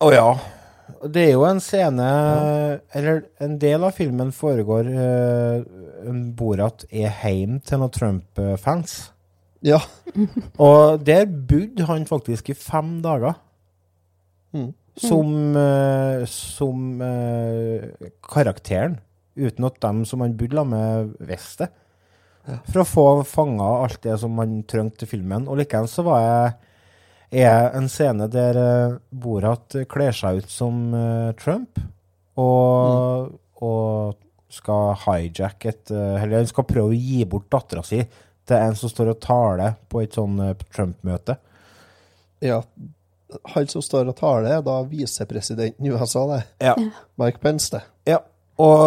[SPEAKER 1] oh, ja. Det er jo en scene Eller en del av filmen foregår uh, Borat er heim til noen Trump-fans.
[SPEAKER 2] Ja.
[SPEAKER 1] Og der bodde han faktisk i fem dager.
[SPEAKER 2] Mm.
[SPEAKER 1] Som, uh, som uh, karakteren. Uten at dem som han bodde sammen med, visste det. For å få fanga alt det som man trengte til filmen. Og likeens så var jeg er en scene der eh, Borat kler seg ut som Trump, og, og skal hijacke et Eller han skal prøve å gi bort dattera si til en som står og taler på et sånn eh, Trump-møte.
[SPEAKER 2] Ja. Han som står og taler, er da visepresidenten i USA, det.
[SPEAKER 1] Ja.
[SPEAKER 2] Mike Pence, det.
[SPEAKER 1] Ja, og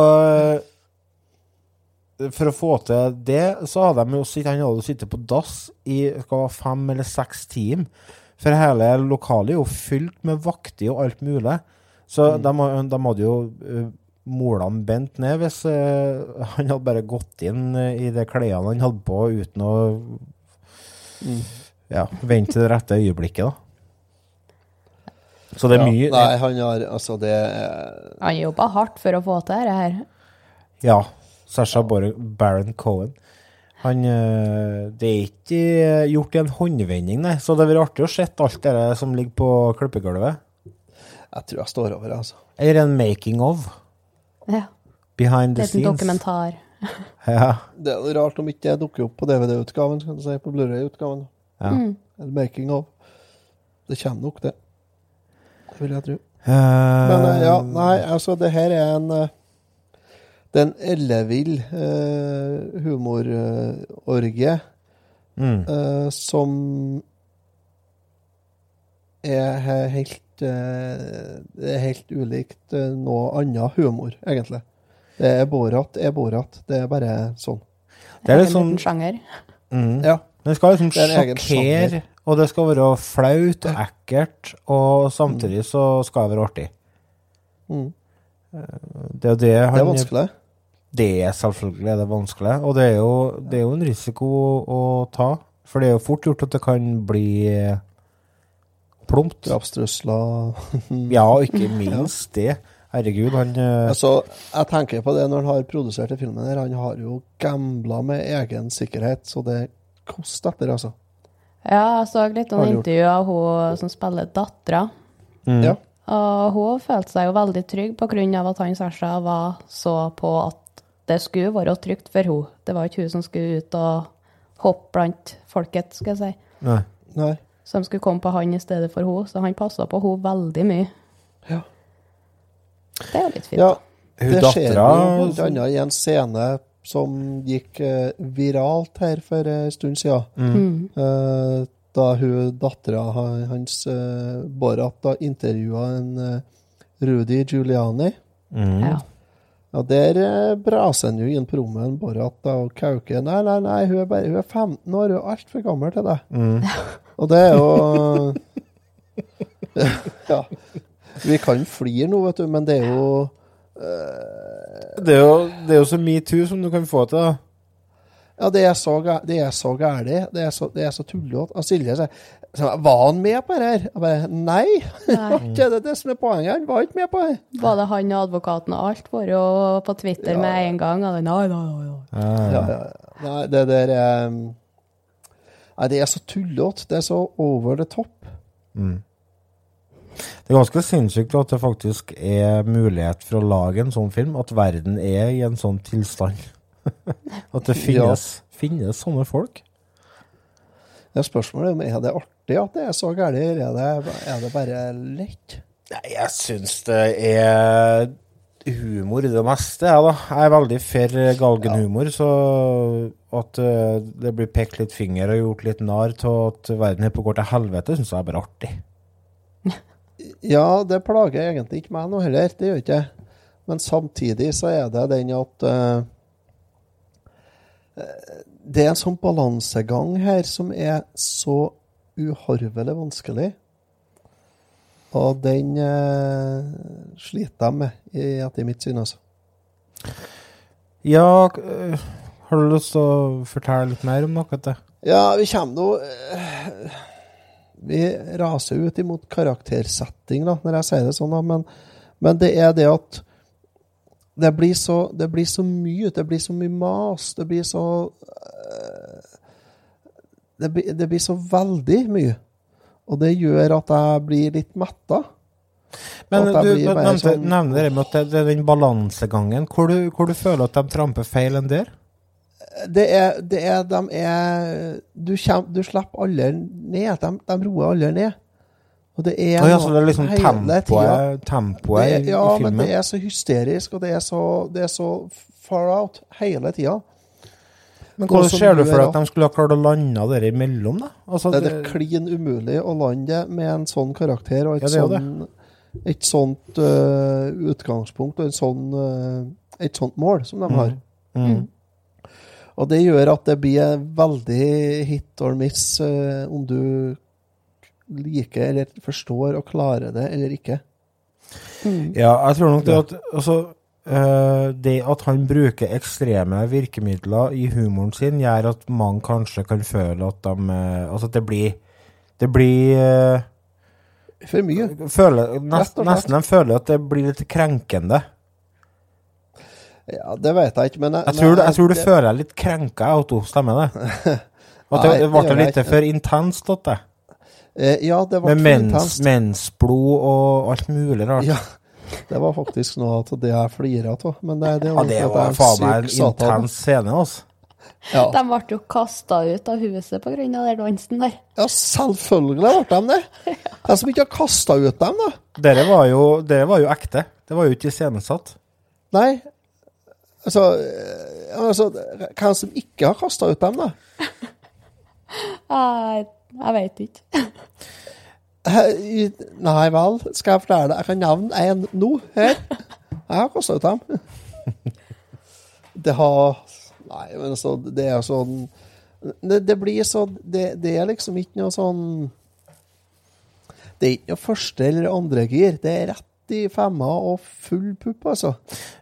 [SPEAKER 1] eh, for å få til det, så hadde de jo sitt, han hadde sittet på dass i hva fem eller seks timer. For hele lokalet er jo fylt med vakter og alt mulig. Så de, har- de hadde jo målene bent ned hvis uh, han hadde bare gått inn eh, i de klærne han hadde på, uten å ja, vente til det rette øyeblikket, da. Så det er
[SPEAKER 2] Ja,
[SPEAKER 1] mye
[SPEAKER 2] Nei, han har Altså, det er
[SPEAKER 3] Han jobba hardt for å få til dette her.
[SPEAKER 1] Ja. Sasha Bar- Baron Cohen. Han eh, Det er ikke eh, gjort i en håndvending, nei. Så det hadde vært artig å se alt det som ligger på klippegulvet.
[SPEAKER 2] Jeg tror jeg står over, det, altså.
[SPEAKER 1] Eller en making of.
[SPEAKER 3] Ja.
[SPEAKER 1] Behind the
[SPEAKER 3] Liten dokumentar.
[SPEAKER 1] Ja.
[SPEAKER 2] Det er rart om ikke jeg dukker opp på DVD-utgaven, kan du si, på Blu-ray-utgaven.
[SPEAKER 1] Ja.
[SPEAKER 3] Mm.
[SPEAKER 2] Eller making of. Det kommer nok, det. Det vil jeg tro.
[SPEAKER 1] Uh,
[SPEAKER 2] Men eh, ja, nei, altså, det her er en eh, Det er en ellevill uh, humororgie
[SPEAKER 1] Mm.
[SPEAKER 2] uh, som er helt eh, Det er helt ulikt eh, noe annet humor, egentlig. Det er Borat er Borat. Det er bare sånn.
[SPEAKER 1] Det er litt sånn
[SPEAKER 3] sjanger.
[SPEAKER 1] mm.
[SPEAKER 2] Ja.
[SPEAKER 1] Det skal liksom
[SPEAKER 2] Det er
[SPEAKER 1] sjokkere, og det skal være flaut og ekkelt, og samtidig så skal det være artig.
[SPEAKER 2] Mm.
[SPEAKER 1] Det er jo det han
[SPEAKER 2] Det er vanskelig.
[SPEAKER 1] Det er selvfølgelig er det vanskelig, og det er, jo, det er jo en risiko å ta. For det er jo fort gjort at det kan bli eh, plumpt.
[SPEAKER 2] Drapstrusler.
[SPEAKER 1] Ja, ikke minst det. Herregud, han eh,
[SPEAKER 2] Altså, jeg tenker på det når han har produsert den filmen her. Han har jo gambla med egen sikkerhet, så det koster etter, altså.
[SPEAKER 3] Ja, jeg så litt
[SPEAKER 2] av intervjuet
[SPEAKER 3] intervju av hun som spiller dattera.
[SPEAKER 1] mm.
[SPEAKER 2] Ja.
[SPEAKER 3] Og hun følte seg jo veldig trygg på grunn av at han Sasha var så på at det skulle være trygt for henne. Det var ikke hun som skulle ut og hoppe blant folket, skal jeg si.
[SPEAKER 1] Nei.
[SPEAKER 2] Nei.
[SPEAKER 3] Så de skulle komme på han i stedet for henne. Så han passa på henne veldig mye.
[SPEAKER 2] Ja.
[SPEAKER 3] Det er jo litt fint.
[SPEAKER 2] Ja,
[SPEAKER 1] Hun
[SPEAKER 2] det skjer jo
[SPEAKER 1] dattera-
[SPEAKER 2] annet i en scene som gikk eh, viralt her for en stund siden.
[SPEAKER 3] Mm.
[SPEAKER 2] Eh, da hun dattera hans, uh, Borat, da intervjua en eh, Rudy Giuliani.
[SPEAKER 1] Mm.
[SPEAKER 3] Ja.
[SPEAKER 2] Ja, der uh, braser han jo inn på rommet, en Borat, da, og kauker. Nei, nei, nei, hun er bare hun er 15 år, hun er altfor gammel til det.
[SPEAKER 1] Mm.
[SPEAKER 2] Og det er jo Ja. Vi kan flire nå, vet du, men det er jo
[SPEAKER 1] Det er jo, det er jo så metoo som du kan få til. da.
[SPEAKER 2] Ja, det er så, det er så gærlig. Det er så, det er så tullete. Og Silje sier så, Var han med på det her? Jeg bare Nei! Det
[SPEAKER 3] Nei.
[SPEAKER 2] det ikke det, det som er poenget. Han var ikke med på det.
[SPEAKER 3] Både han og advokaten og alt var jo på Twitter med en gang. Og det, nei, nei, nei, nei.
[SPEAKER 1] Ah,
[SPEAKER 2] Ja, ja. ja. Nei, det der er Nei, det er så tullete. Det er så over the top.
[SPEAKER 1] Mm. Det er ganske sinnssykt at det faktisk er mulighet for å lage en sånn film, at verden er i en sånn tilstand. at det finnes, finnes sånne folk.
[SPEAKER 2] Ja, spørsmålet er om er det artig at det er så gærent, eller er det, er det bare lett?
[SPEAKER 1] Nei, jeg syns det er humor i det meste, jeg, da. Jeg er veldig for galgenhumor, så at eh, det blir pekt litt finger og gjort litt narr av at verden her på går til helvete, syns jeg er bare artig.
[SPEAKER 2] Ja, det plager egentlig ikke meg nå heller, det gjør ikke jeg. Men samtidig så er det den at eh, eh, Det er en sånn balansegang her som er så uhorvelig vanskelig. Og den eh, sliter jeg med, i- etter mitt syn, altså.
[SPEAKER 1] Ja, eh, har du lyst til å fortelle litt mer om noe? Til?
[SPEAKER 2] Ja, vi kommer nå eh, vi raser ut imot karaktersetting, da, når jeg sier det sånn, da, men, men det er det at det blir, så, det blir så mye, det blir så mye mas, det blir så øh, det, blir, det blir så veldig mye. Og det gjør at jeg blir litt metta.
[SPEAKER 1] Men du nevnte,
[SPEAKER 2] sånn-
[SPEAKER 1] nevner det med at det, er den balansegangen. Hvor du, hvor du føler at de tramper feil enn der?
[SPEAKER 2] Det er, det er De er Du, kjem, du slipper aldri ned. De, de roer aldri ned. Og det er
[SPEAKER 1] ja, så det er liksom tempoet, tempoet
[SPEAKER 2] Det
[SPEAKER 1] i,
[SPEAKER 2] er- Ja, men det er så hysterisk, og det er så, det er så far out hele tida.
[SPEAKER 1] Men hvordan ser du for deg at de skulle ha klart å lande der imellom, da? Altså,
[SPEAKER 2] det, det er klin umulig å lande med en sånn karakter og et
[SPEAKER 1] Ja, det det.
[SPEAKER 2] sånn et sånt uh, utgangspunkt og en sånn, uh, et sånt mål som de
[SPEAKER 1] Mm.
[SPEAKER 2] har.
[SPEAKER 1] Mm.
[SPEAKER 2] Og det gjør at det blir veldig hit or miss uh, om du liker eller forstår og klarer det eller ikke.
[SPEAKER 1] Ja, jeg tror nok det at altså, Det at han bruker ekstreme virkemidler i humoren sin, gjør at mange kanskje kan føle at de eh, Altså at det blir Det blir eh,
[SPEAKER 2] For mye.
[SPEAKER 1] Føler, nest, nesten de føler at det blir litt krenkende.
[SPEAKER 2] Ja, det vet jeg ikke, men
[SPEAKER 1] Jeg tror, du- jeg tror du føler deg litt krenka Otto. stemmer det. At det, det ble
[SPEAKER 2] det jeg
[SPEAKER 1] litt for intenst, at det.
[SPEAKER 2] Eh, ja, det ble
[SPEAKER 1] mens,
[SPEAKER 2] intenst.
[SPEAKER 1] mensblod og alt mulig rart.
[SPEAKER 2] Ja, det var faktisk noe at det jeg flira av. Men det, det,
[SPEAKER 1] Ja, det var faen meg en intens scene, altså.
[SPEAKER 2] Ja.
[SPEAKER 3] De ble jo kasta ut av huset pga. den dansen der.
[SPEAKER 2] ja, selvfølgelig ble de det. De som ikke har kasta ut dem, da.
[SPEAKER 1] Dere var jo, dere var jo ekte. Det var jo ikke iscenesatt.
[SPEAKER 2] Nei. Altså, altså Hvem som ikke har kasta ut dem, da?
[SPEAKER 3] Jeg, jeg veit ikke.
[SPEAKER 2] Nei vel, skal jeg fortelle? Jeg kan nevne én nå, her. Jeg har kosta ut dem. Det har Nei, men altså, det er sånn Det, det blir så det, det er liksom ikke noe sånn Det er ikke noe første eller andre gir. Det er rett i femma og full pupp, altså.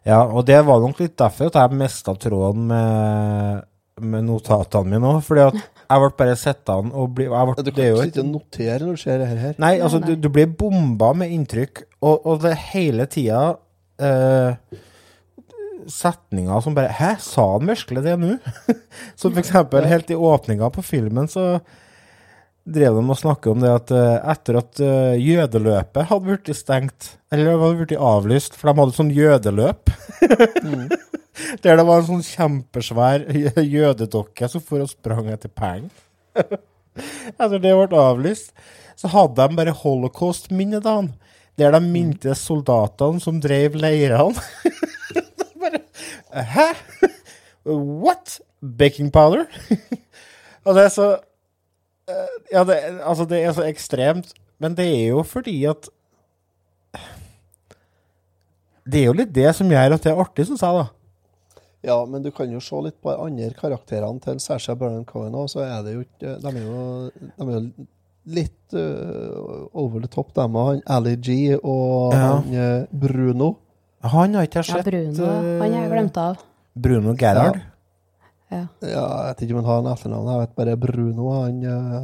[SPEAKER 1] Ja, og det var nok litt derfor at jeg mista tråden med, med notatene mine òg. Fordi at jeg ble bare sittende og bli, jeg ble,
[SPEAKER 2] Du
[SPEAKER 1] det
[SPEAKER 2] kan
[SPEAKER 1] er jo
[SPEAKER 2] ikke
[SPEAKER 1] et-
[SPEAKER 2] sitte og notere når du ser det her.
[SPEAKER 1] Nei, altså, du, du blir bomba med inntrykk, og, og det hele tida eh, setninger som bare Hæ, sa han virkelig det nå? så for eksempel helt i åpninga på filmen så drev de og snakket om det at eh, etter at eh, jødeløpet hadde blitt stengt, eller hadde blitt avlyst, for de hadde sånn jødeløp Der det var en sånn kjempesvær jødedokke som for og sprang etter penger. Etter det ble avlyst, så hadde de bare holocaust-minnedagen. Der de minte soldatene som drev leirene. bare Hæ? What? Baking powder? Og det er så eh, Ja, det, altså, det er så ekstremt. Men det er jo fordi at Det er jo litt det som gjør at det er artig, syns jeg, da.
[SPEAKER 2] Ja, men du kan jo se litt på de andre karakterene til Sasha Baron Cohen òg, så er det jo ikke De er jo, de er jo litt uh, over the top, dem han Ali G og
[SPEAKER 1] Ja.
[SPEAKER 2] han øh, Bruno.
[SPEAKER 1] Han har ikke jeg
[SPEAKER 3] Ja,
[SPEAKER 1] sett.
[SPEAKER 3] Bruno. Han har jeg glemt av.
[SPEAKER 1] Bruno Gerhard.
[SPEAKER 3] Ja.
[SPEAKER 2] Ja, jeg vet ikke om han har en etternavn, jeg vet bare Bruno. Han,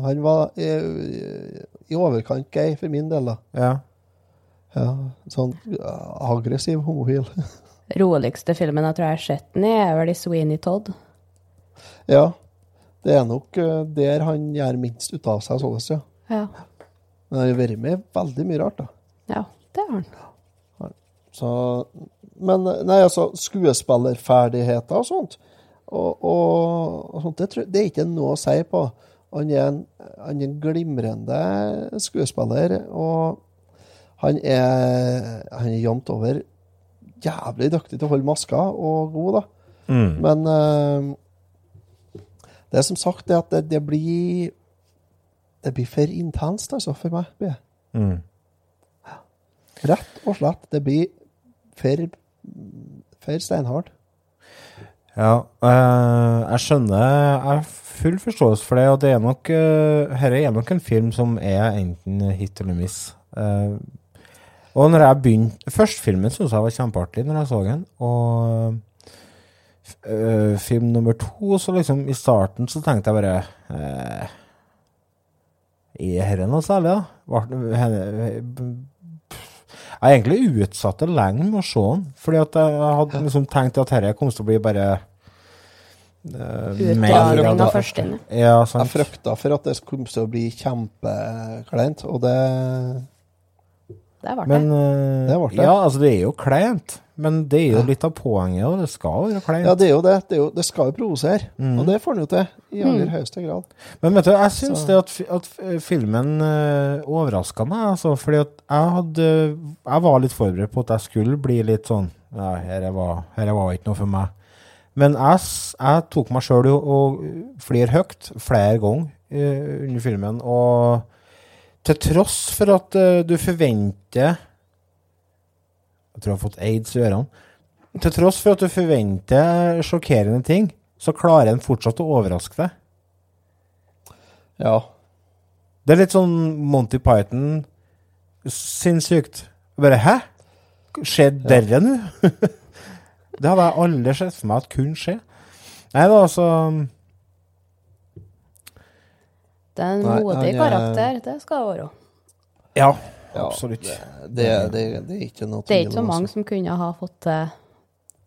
[SPEAKER 2] han var i, i overkant gay for min del, da.
[SPEAKER 1] Ja.
[SPEAKER 2] Ja, sånn aggressiv homofil.
[SPEAKER 3] Roligste filmen jeg tror jeg har sett den i, er vel i Sweeney Todd.
[SPEAKER 2] ja. Det er nok øh, der han gjør minst ut av seg, sånn, ja.
[SPEAKER 3] Ja.
[SPEAKER 2] Men han har vært med veldig mye rart, da.
[SPEAKER 3] ja, det har han.
[SPEAKER 2] Så, men nei, altså, skuespillerferdigheter og sånt, og, og, og sånt, det, tror- det er ikke noe å si på. Han er en, han er en glimrende skuespiller, og han er, han er jevnt over jævlig dyktig til å holde maska, og ro, da.
[SPEAKER 1] Mm.
[SPEAKER 2] Men uh, det er som sagt det at det, det blir Det blir for intenst, altså, for meg. blir det.
[SPEAKER 1] Mm.
[SPEAKER 2] Rett og slett. Det blir for, for steinhardt.
[SPEAKER 1] Ja, eh, jeg skjønner Jeg har full forståelse for det, og det er nok uh, Dette er nok en film som er enten hit eller miss. Eh, og når jeg begynte Førstefilmen syntes jeg var kjempeartig når jeg så den, og øh, film nummer to, så liksom i starten så tenkte jeg bare øh, Er dette noe særlig, da? Var- henne- Jeg egentlig utsatt det lenge med å se den, fordi at jeg hadde liksom tenkt at dette kom til å bli bare uh,
[SPEAKER 3] Utdragning av førsteinnlegg.
[SPEAKER 1] Ja,
[SPEAKER 2] Jeg
[SPEAKER 1] sant.
[SPEAKER 2] frykta for at det kom til å bli kjempekleint, og det
[SPEAKER 3] Det ble
[SPEAKER 1] Men
[SPEAKER 3] det.
[SPEAKER 1] eh,
[SPEAKER 2] Det ble det.
[SPEAKER 1] Ja, altså, det er jo kleint. Men det er jo litt av poenget, og det skal være kleint.
[SPEAKER 2] Ja, det er jo det. Det, er jo, det skal jo provosere,
[SPEAKER 1] mm.
[SPEAKER 2] og det får den jo til, i aller
[SPEAKER 3] Mm.
[SPEAKER 2] høyeste grad.
[SPEAKER 1] Men vet du, jeg syns det at, at filmen uh, overraska meg, altså. Fordi at jeg hadde Jeg var litt forberedt på at jeg skulle bli litt sånn Nei, dette var, dette var ikke noe for meg. Men jeg, jeg tok meg sjøl og, og å høyt flere ganger uh, under filmen, og til tross for at uh, du forventer Jeg tror jeg har fått aids i ørene. Til tross for at du forventer sjokkerende ting, så klarer en fortsatt å overraske deg.
[SPEAKER 2] Ja.
[SPEAKER 1] Det er litt sånn Monty Python sinnssykt. Bare hæ? Skjedde dette nå? det hadde jeg aldri sett for meg at kunne skje. Nei da, altså
[SPEAKER 3] Det er en
[SPEAKER 2] Nei,
[SPEAKER 3] modig
[SPEAKER 2] er-
[SPEAKER 3] karakter, det skal det være.
[SPEAKER 1] Ja,
[SPEAKER 2] Ja,
[SPEAKER 1] absolutt.
[SPEAKER 2] Det, det, det, det er ikke noe
[SPEAKER 3] Det er ikke så mange
[SPEAKER 2] altså.
[SPEAKER 3] som kunne ha fått til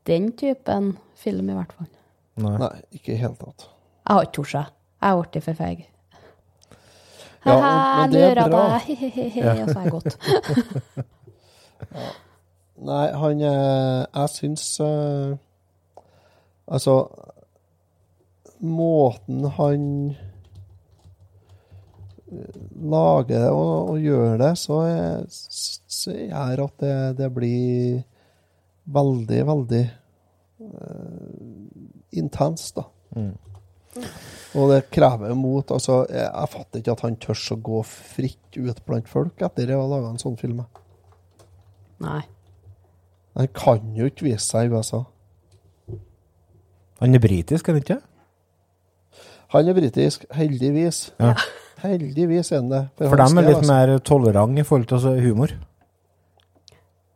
[SPEAKER 3] den typen film, i hvert fall.
[SPEAKER 1] Nei.
[SPEAKER 2] Nei, ikke i hele tatt.
[SPEAKER 3] Jeg har ikke tort seg. Jeg har blitt for feig.
[SPEAKER 2] Ja, men det er
[SPEAKER 3] lurer
[SPEAKER 2] bra.
[SPEAKER 3] deg, he-he-he, og så er jeg gått.
[SPEAKER 2] Nei, han eh, Jeg syns eh, Altså Måten han lager det og, og gjør det, så, er- s- så gjør at det, det blir veldig, veldig eh, intenst, da.
[SPEAKER 1] Mm.
[SPEAKER 2] Og det krever mot. altså Jeg, jeg fatter ikke at han tør å gå fritt ut blant folk etter å ha laga en sånn film.
[SPEAKER 3] Nei.
[SPEAKER 2] Han kan jo ikke vise seg i USA.
[SPEAKER 1] Han er britisk, er han ikke?
[SPEAKER 2] Han er britisk, heldigvis.
[SPEAKER 1] Ja.
[SPEAKER 2] Heldigvis er han det.
[SPEAKER 1] For
[SPEAKER 2] for
[SPEAKER 1] dem er litt
[SPEAKER 2] altså.
[SPEAKER 1] mer tolerant i forhold til altså, humor.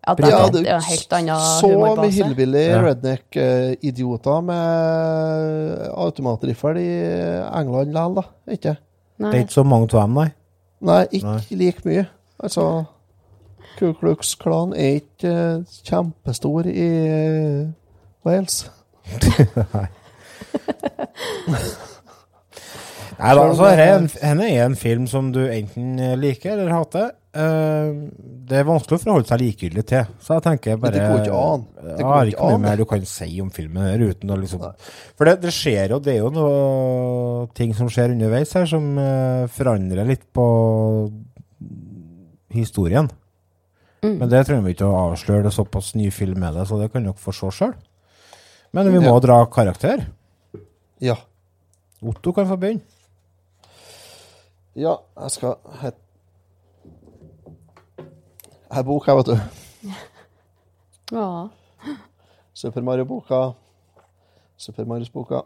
[SPEAKER 3] Ja, det,
[SPEAKER 2] Ja, det-
[SPEAKER 3] det er jo helt annen
[SPEAKER 2] Så med
[SPEAKER 3] humorbase.
[SPEAKER 2] hillbilly
[SPEAKER 1] Ja.
[SPEAKER 2] redneck-idioter med automatriffel i England likevel, da. Ikke?
[SPEAKER 1] Det er ikke så mange av dem, nei.
[SPEAKER 2] Nei, ikke like mye. Altså Ku Klux Klan er ikke uh, kjempestor i uh, Wales.
[SPEAKER 1] Nei. Nei da, altså, er henne er en film som du enten liker eller hater. Eh, det er vanskelig å forholde seg likegyldig til, så jeg tenker bare
[SPEAKER 2] det går ikke an. Det går ikke an,
[SPEAKER 1] mer du kan si om filmen her uten å liksom For det, det skjer jo, det er jo noe ting som skjer underveis her, som eh, forandrer litt på historien.
[SPEAKER 3] Mm.
[SPEAKER 1] Men det trenger vi ikke å avsløre, det er såpass ny film med det, så det kan dere få se sjøl. Men vi må
[SPEAKER 2] Ja.
[SPEAKER 1] dra karakter.
[SPEAKER 2] Ja.
[SPEAKER 1] Otto kan få begynne.
[SPEAKER 2] Ja, jeg skal Her, har bok her, vet du.
[SPEAKER 3] Ja.
[SPEAKER 2] Super Mario-boka. Super Marius-boka.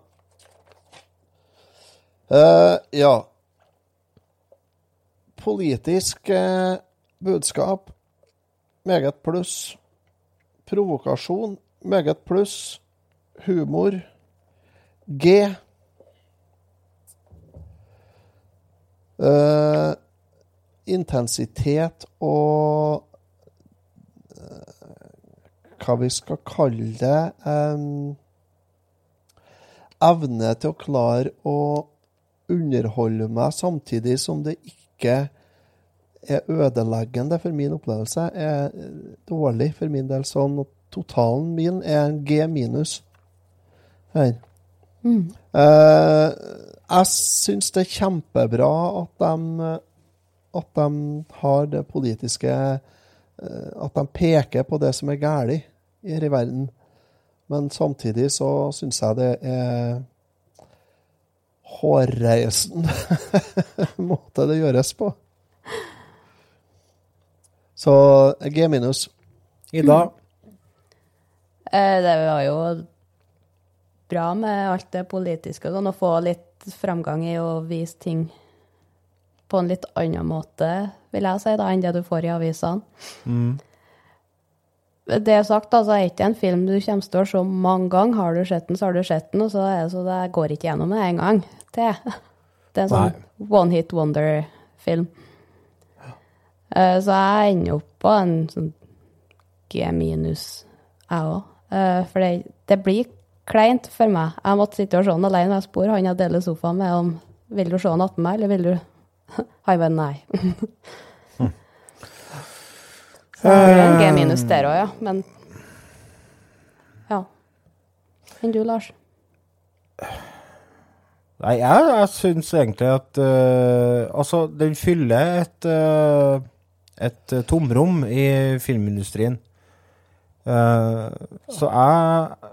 [SPEAKER 2] Uh, ja. Politisk uh, budskap. Meget pluss. Provokasjon. Meget pluss. Humor. G. Eh, intensitet og hva vi skal kalle det um, Evne til å klare å underholde meg samtidig som det ikke er ødeleggende for min opplevelse, er dårlig for min del. Sånn at totalen min er en G minus her.
[SPEAKER 3] Mm.
[SPEAKER 2] Eh, jeg syns det er kjempebra at de, at de har det politiske eh, At de peker på det som er galt her i verden. Men samtidig så syns jeg det er hårreisende måte det gjøres på. Så G minus.
[SPEAKER 1] Ida?
[SPEAKER 3] Eh, Det var jo bra med alt det politiske, sånn å få litt fremgang i å vise ting på en litt annen måte, vil jeg si, da, enn det du får i avisene.
[SPEAKER 1] Mm.
[SPEAKER 3] Det sagt, altså, er ikke en film du kommer til å se mange ganger. Har du sett den, så har du sett den, og så er det så det går ikke gjennom det en gang til. Det er en sånn one hit wonder-film. Eh, så jeg ender opp på en sånn G minus, jeg òg. for det, det blir kleint for meg. Jeg måtte sitte og se den alene. Jeg spurte han jeg deler sofaen med om vil du se han attmed meg, eller vil du Han bare nei. Så det er en G minus der òg, ja. Men ja. Enn du, Lars?
[SPEAKER 1] Nei, jeg, jeg syns egentlig at uh, Altså, den fyller et uh, et tomrom i filmindustrien. Uh, så jeg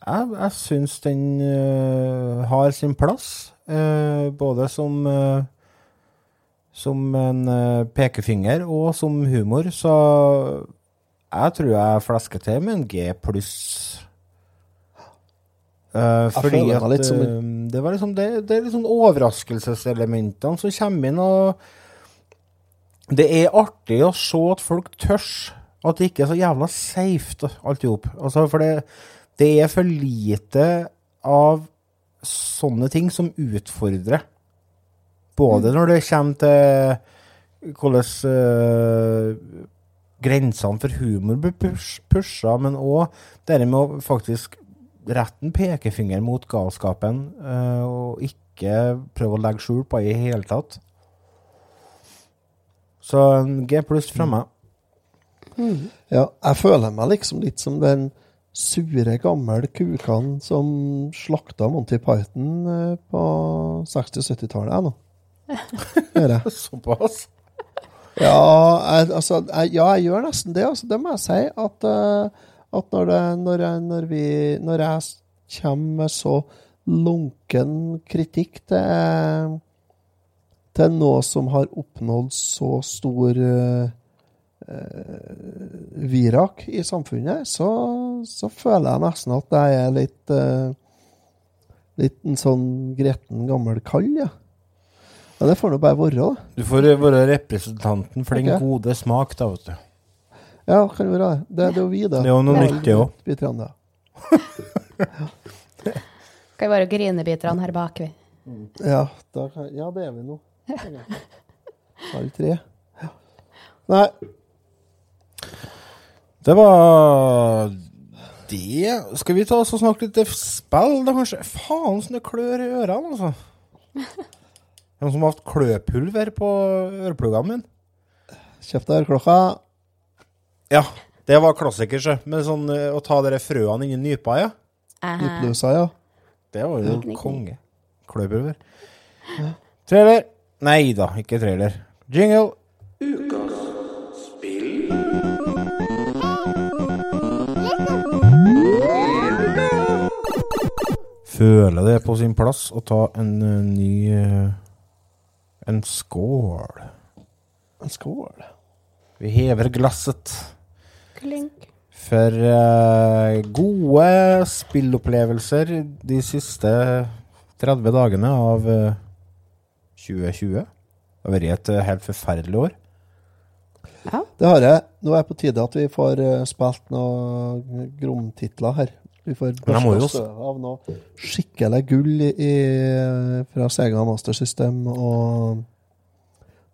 [SPEAKER 1] Jeg, jeg syns den har sin plass, både som som en pekefinger og som humor, så jeg tror jeg flesker til med en G pluss. Uh, fordi at uh, det var liksom det, det er liksom overraskelseselementene som kommer inn, og det er artig å se at folk tørs. At det ikke er så jævla safe, alt i hop. Altså, for det, det, er for lite av sånne ting som utfordrer. Både mm. når det kommer til hvordan uh, grensene for humor blir pusha, men òg det med å faktisk en pekefinger mot galskapen, uh, og ikke prøve å legge skjul på det i hele tatt. Så G pluss fra meg.
[SPEAKER 2] Mm. Ja, jeg føler meg liksom litt som den sure, gamle kukene som slakta Monty Python uh, på 60-70-tallet, jeg nå.
[SPEAKER 1] Såpass?
[SPEAKER 2] Ja, jeg, altså, jeg, ja, jeg gjør nesten det. Altså, det må jeg si. At uh, at når, det, når, jeg, når, vi, når jeg kommer med så lunken kritikk til, til noe som har oppnådd så stor uh, virak i samfunnet, så, så, føler jeg nesten at jeg er litt uh, Litt en sånn gretten, gammel kall, ja. ja det får nå bare være, da.
[SPEAKER 1] Du får være representanten for den gode smak, da, vet du.
[SPEAKER 2] Ja, det kan jo være det. Det, det er jo vi, da.
[SPEAKER 1] Det er jo noe nytt, det òg.
[SPEAKER 2] Biterne.
[SPEAKER 3] Skal vi være grinebiterne her bak, vi.
[SPEAKER 2] Ja, kan, ja, det er vi nå. Alle tre. Ja. Nei.
[SPEAKER 1] Det var det. Skal vi ta oss og snakke litt spill, da, kanskje? Faen, sånn det klør i ørene, altså. Noen som har hatt kløpulver på ørepluggene mine?
[SPEAKER 2] Kjøp deg øreklokka.
[SPEAKER 1] Ja, det var klassiker, sjø. Men sånn uh, å ta dere frøene inni nypa, ja.
[SPEAKER 2] Nypløsa, ja.
[SPEAKER 1] Det var jo ja. konge. Kløpulver. Ja. Trailer. Nei da, ikke trailer. Jingle. Føler det er på sin plass å ta en uh, ny uh, En skål.
[SPEAKER 2] En skål?
[SPEAKER 1] Vi hever glasset.
[SPEAKER 3] Klink.
[SPEAKER 1] For uh, gode spillopplevelser de siste 30 dagene av uh, 2020. Det har vært et uh, helt forferdelig år.
[SPEAKER 2] Ja. Det har jeg. Nå er det på tide at vi får uh, spilt noen Grom-titler her. Vi får børsta av noe skikkelig gull i, i, fra Sega Master System og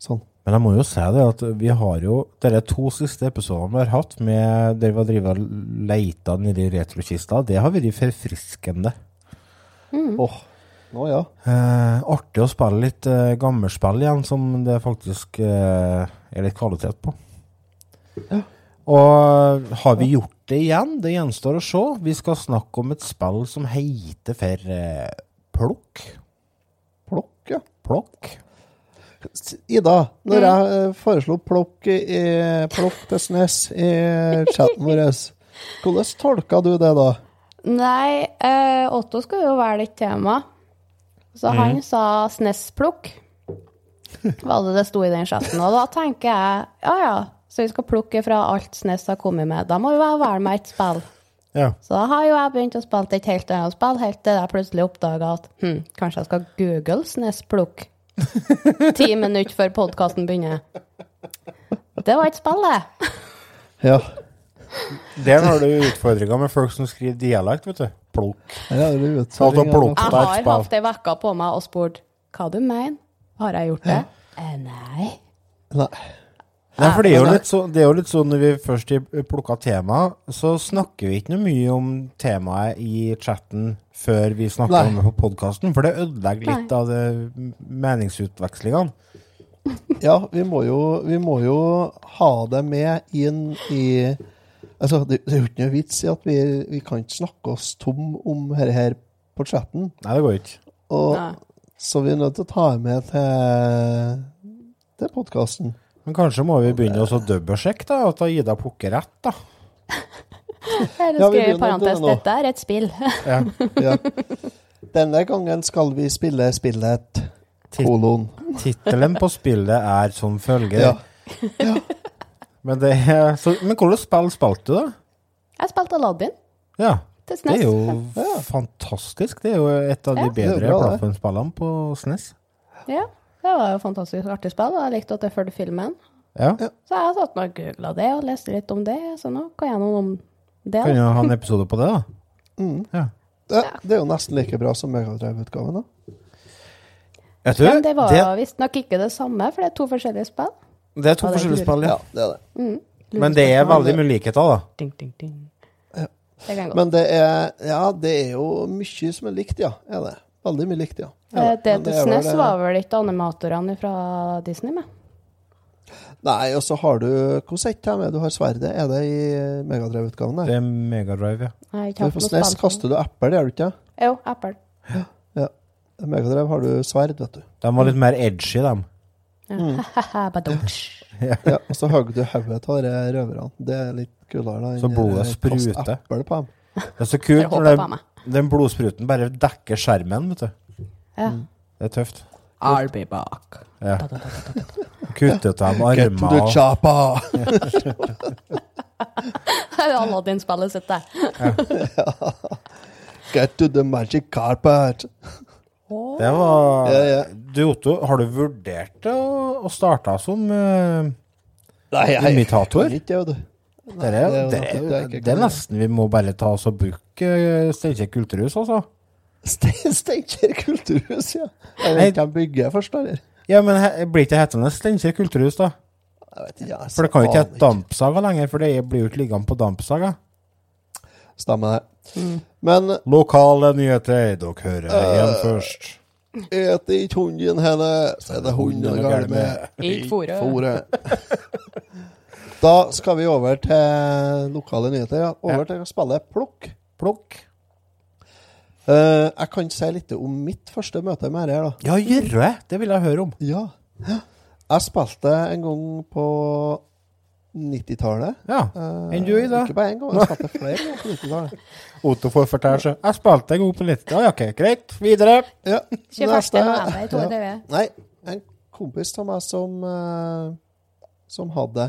[SPEAKER 2] sånn.
[SPEAKER 1] Men jeg må jo si det at vi har jo de to siste episodene vi har hatt med der vi har drevet og leita nedi retrokista, det har vært forfriskende.
[SPEAKER 2] Mm. Oh. Nå, ja.
[SPEAKER 1] Eh, artig å spille litt eh, gammelspill igjen, som det faktisk eh, er litt kvalitet på. Ja. Og har vi gjort det igjen? Det gjenstår å se. Vi skal snakke om et spill som heter for eh, Plukk.
[SPEAKER 2] Plukk, ja.
[SPEAKER 1] Plukk.
[SPEAKER 2] Ida, når mm. jeg eh, foreslo plukk, i, plukk til SNES i chatten vår, hvordan tolka du det da?
[SPEAKER 3] Nei, eh, Otto skulle jo være litt tema. Så mm. han sa SNES-plukk. Hva det det sto i den chatten. Og da tenker jeg ja ja, så vi skal plukke fra alt SNES har kommet med. Da må jo jeg være med et spill.
[SPEAKER 1] Ja.
[SPEAKER 3] Så da har jo jeg begynt å spille et helt annet spill, helt til jeg plutselig oppdaga at hm, kanskje jeg skal google SNES-plukk. Ti minutter før podkasten begynner. Det var et spill, det.
[SPEAKER 2] ja.
[SPEAKER 1] Der har du utfordringer med folk som skriver dialekt, vet du. Plukk.
[SPEAKER 2] Ja,
[SPEAKER 1] det plukk
[SPEAKER 3] jeg har hatt ei uke på meg og spurt hva du mener. Har jeg gjort det? Eh, nei.
[SPEAKER 2] Nei.
[SPEAKER 1] Nei, for det er, jo litt så, det er jo litt sånn når vi først plukka tema, så snakker vi ikke noe mye om temaet i chatten før vi snakker
[SPEAKER 2] Nei.
[SPEAKER 1] om det på podkasten, for det ødelegger litt
[SPEAKER 3] Nei.
[SPEAKER 1] av det meningsutvekslingene.
[SPEAKER 2] Ja, vi må jo, vi må jo ha det med inn i Altså, det, det er jo ikke noe vits i at vi, vi kan ikke snakke oss tom om dette her på chatten.
[SPEAKER 1] Nei, det går ikke.
[SPEAKER 2] Og, så vi er nødt til å ta det med til, til podkasten.
[SPEAKER 1] Men kanskje må vi begynne oss å dobbeltsjekke, da, at Ida plukker rett, da.
[SPEAKER 3] Eller
[SPEAKER 2] Ja, vi
[SPEAKER 3] skriv i
[SPEAKER 2] begynner med
[SPEAKER 3] parentes
[SPEAKER 2] det nå.
[SPEAKER 3] 'Dette er et spill'.
[SPEAKER 1] Ja.
[SPEAKER 2] Ja. Denne gangen skal vi spille spillet kolon.
[SPEAKER 1] Tittelen på spillet er som følger.
[SPEAKER 2] Ja.
[SPEAKER 1] Men, det er, så, men hvordan spill spilte du, da?
[SPEAKER 3] Jeg spilte Aladdin
[SPEAKER 1] Ja.
[SPEAKER 3] til
[SPEAKER 1] Det er jo fantastisk. Det er jo et av de
[SPEAKER 3] Ja.
[SPEAKER 1] Bedre plattformspillene på SNES.
[SPEAKER 3] Ja, det var jo fantastisk artig spill, og jeg likte at jeg fulgte filmen.
[SPEAKER 1] Ja.
[SPEAKER 3] Så jeg satt og googla det og leste litt om det, så nå kan jeg noe om det.
[SPEAKER 1] Kan jo ha en episode på det, da.
[SPEAKER 2] Mm.
[SPEAKER 1] Ja.
[SPEAKER 2] Det, det er jo nesten like bra som Megadrive-utgaven. da.
[SPEAKER 1] Vet du,
[SPEAKER 3] Men det var
[SPEAKER 1] det,
[SPEAKER 3] visstnok ikke det samme, for det er to forskjellige spill.
[SPEAKER 1] det er to
[SPEAKER 3] Ja,
[SPEAKER 1] forskjellige spill, ja.
[SPEAKER 2] Ja, det er det.
[SPEAKER 3] Mm.
[SPEAKER 1] Men det er veldig mye likheter, da.
[SPEAKER 3] Ding, ding, ding.
[SPEAKER 2] Ja.
[SPEAKER 3] Det kan gå.
[SPEAKER 2] Men det er, ja, det er jo mye som er likt, ja. Er det. Veldig mye likt, ja.
[SPEAKER 3] Eh, det til
[SPEAKER 2] er vel
[SPEAKER 3] SNES
[SPEAKER 2] det-
[SPEAKER 3] var vel ikke animatorene fra Disney med?
[SPEAKER 2] Nei, og så har du Hvordan er det med du har sverdet? Er det i Megadrive-utgaven?
[SPEAKER 1] Det er Megadrive, ja.
[SPEAKER 3] Nei, ikke
[SPEAKER 2] på SNES kaster du eple, gjør du ikke?
[SPEAKER 3] Jo, eple.
[SPEAKER 2] Ja. ja. Megadrive har du sverd, vet du.
[SPEAKER 1] De var litt mer edgy, de.
[SPEAKER 3] Ja.
[SPEAKER 2] Mm. Ja, og så hogg du hodet av de røverne. Det er litt kulere da
[SPEAKER 1] Så blodet
[SPEAKER 2] eh,
[SPEAKER 1] spruter.
[SPEAKER 2] dem.
[SPEAKER 1] Det er så kult når det, den blodspruten bare dekker skjermen, vet du.
[SPEAKER 3] Ja.
[SPEAKER 1] Det er tøft.
[SPEAKER 3] I'll be back.
[SPEAKER 1] Ja. Kuttet ut dem
[SPEAKER 2] Get to the
[SPEAKER 1] armer og
[SPEAKER 2] er
[SPEAKER 3] Aladdin-spillet sitt der.
[SPEAKER 2] Get to the magic carpet!
[SPEAKER 1] Det var
[SPEAKER 2] Ja, ja.
[SPEAKER 1] Du, Otto, har du vurdert å, å starte som uh,
[SPEAKER 2] Nei, jeg
[SPEAKER 1] imitator?
[SPEAKER 2] Jeg, jeg, jeg, jeg, jeg, du.
[SPEAKER 1] Det er,
[SPEAKER 2] det
[SPEAKER 1] det,
[SPEAKER 2] det
[SPEAKER 1] er, det er nesten vi må bare ta oss og bruke uh, Steinkjer kulturhus, altså.
[SPEAKER 2] Steinkjer kulturhus, ja. Jeg vet ikke de bygger først, eller?
[SPEAKER 1] Ja, men blir ikke hetende Steinkjer kulturhus, da?
[SPEAKER 2] Jeg vet ikke, jeg
[SPEAKER 1] For det kan jo ikke hete Dampsaga lenger, for det blir jo ikke liggende på Dampsaga.
[SPEAKER 2] Stemmer det. Men
[SPEAKER 1] Lokale nyheter, dere hører igjen
[SPEAKER 2] Øh.
[SPEAKER 1] først.
[SPEAKER 2] et ikke hunden henne, så er det hunden galt med.
[SPEAKER 3] Ikke fôret.
[SPEAKER 2] Da skal vi over til lokale nyheter. Ja. Over til å spille plukk.
[SPEAKER 1] Plukk.
[SPEAKER 2] Uh, jeg kan si litt om mitt første møte med dette.
[SPEAKER 1] Ja, gjør det! Det vil jeg høre om.
[SPEAKER 2] Ja. Jeg spilte en gang på 90-tallet.
[SPEAKER 1] Ja,
[SPEAKER 2] Eh,
[SPEAKER 1] enn du, Ida?
[SPEAKER 2] Ikke bare én gang, jeg spilte flere ganger på 90-tallet.
[SPEAKER 1] Otto får fortelle seg. Jeg spilte en gang på 90. Ja, ok, greit. Videre.
[SPEAKER 2] Ja.
[SPEAKER 3] 21.
[SPEAKER 2] neste-
[SPEAKER 3] november 22.
[SPEAKER 2] Ja. Nei, en kompis av meg som, uh, som hadde det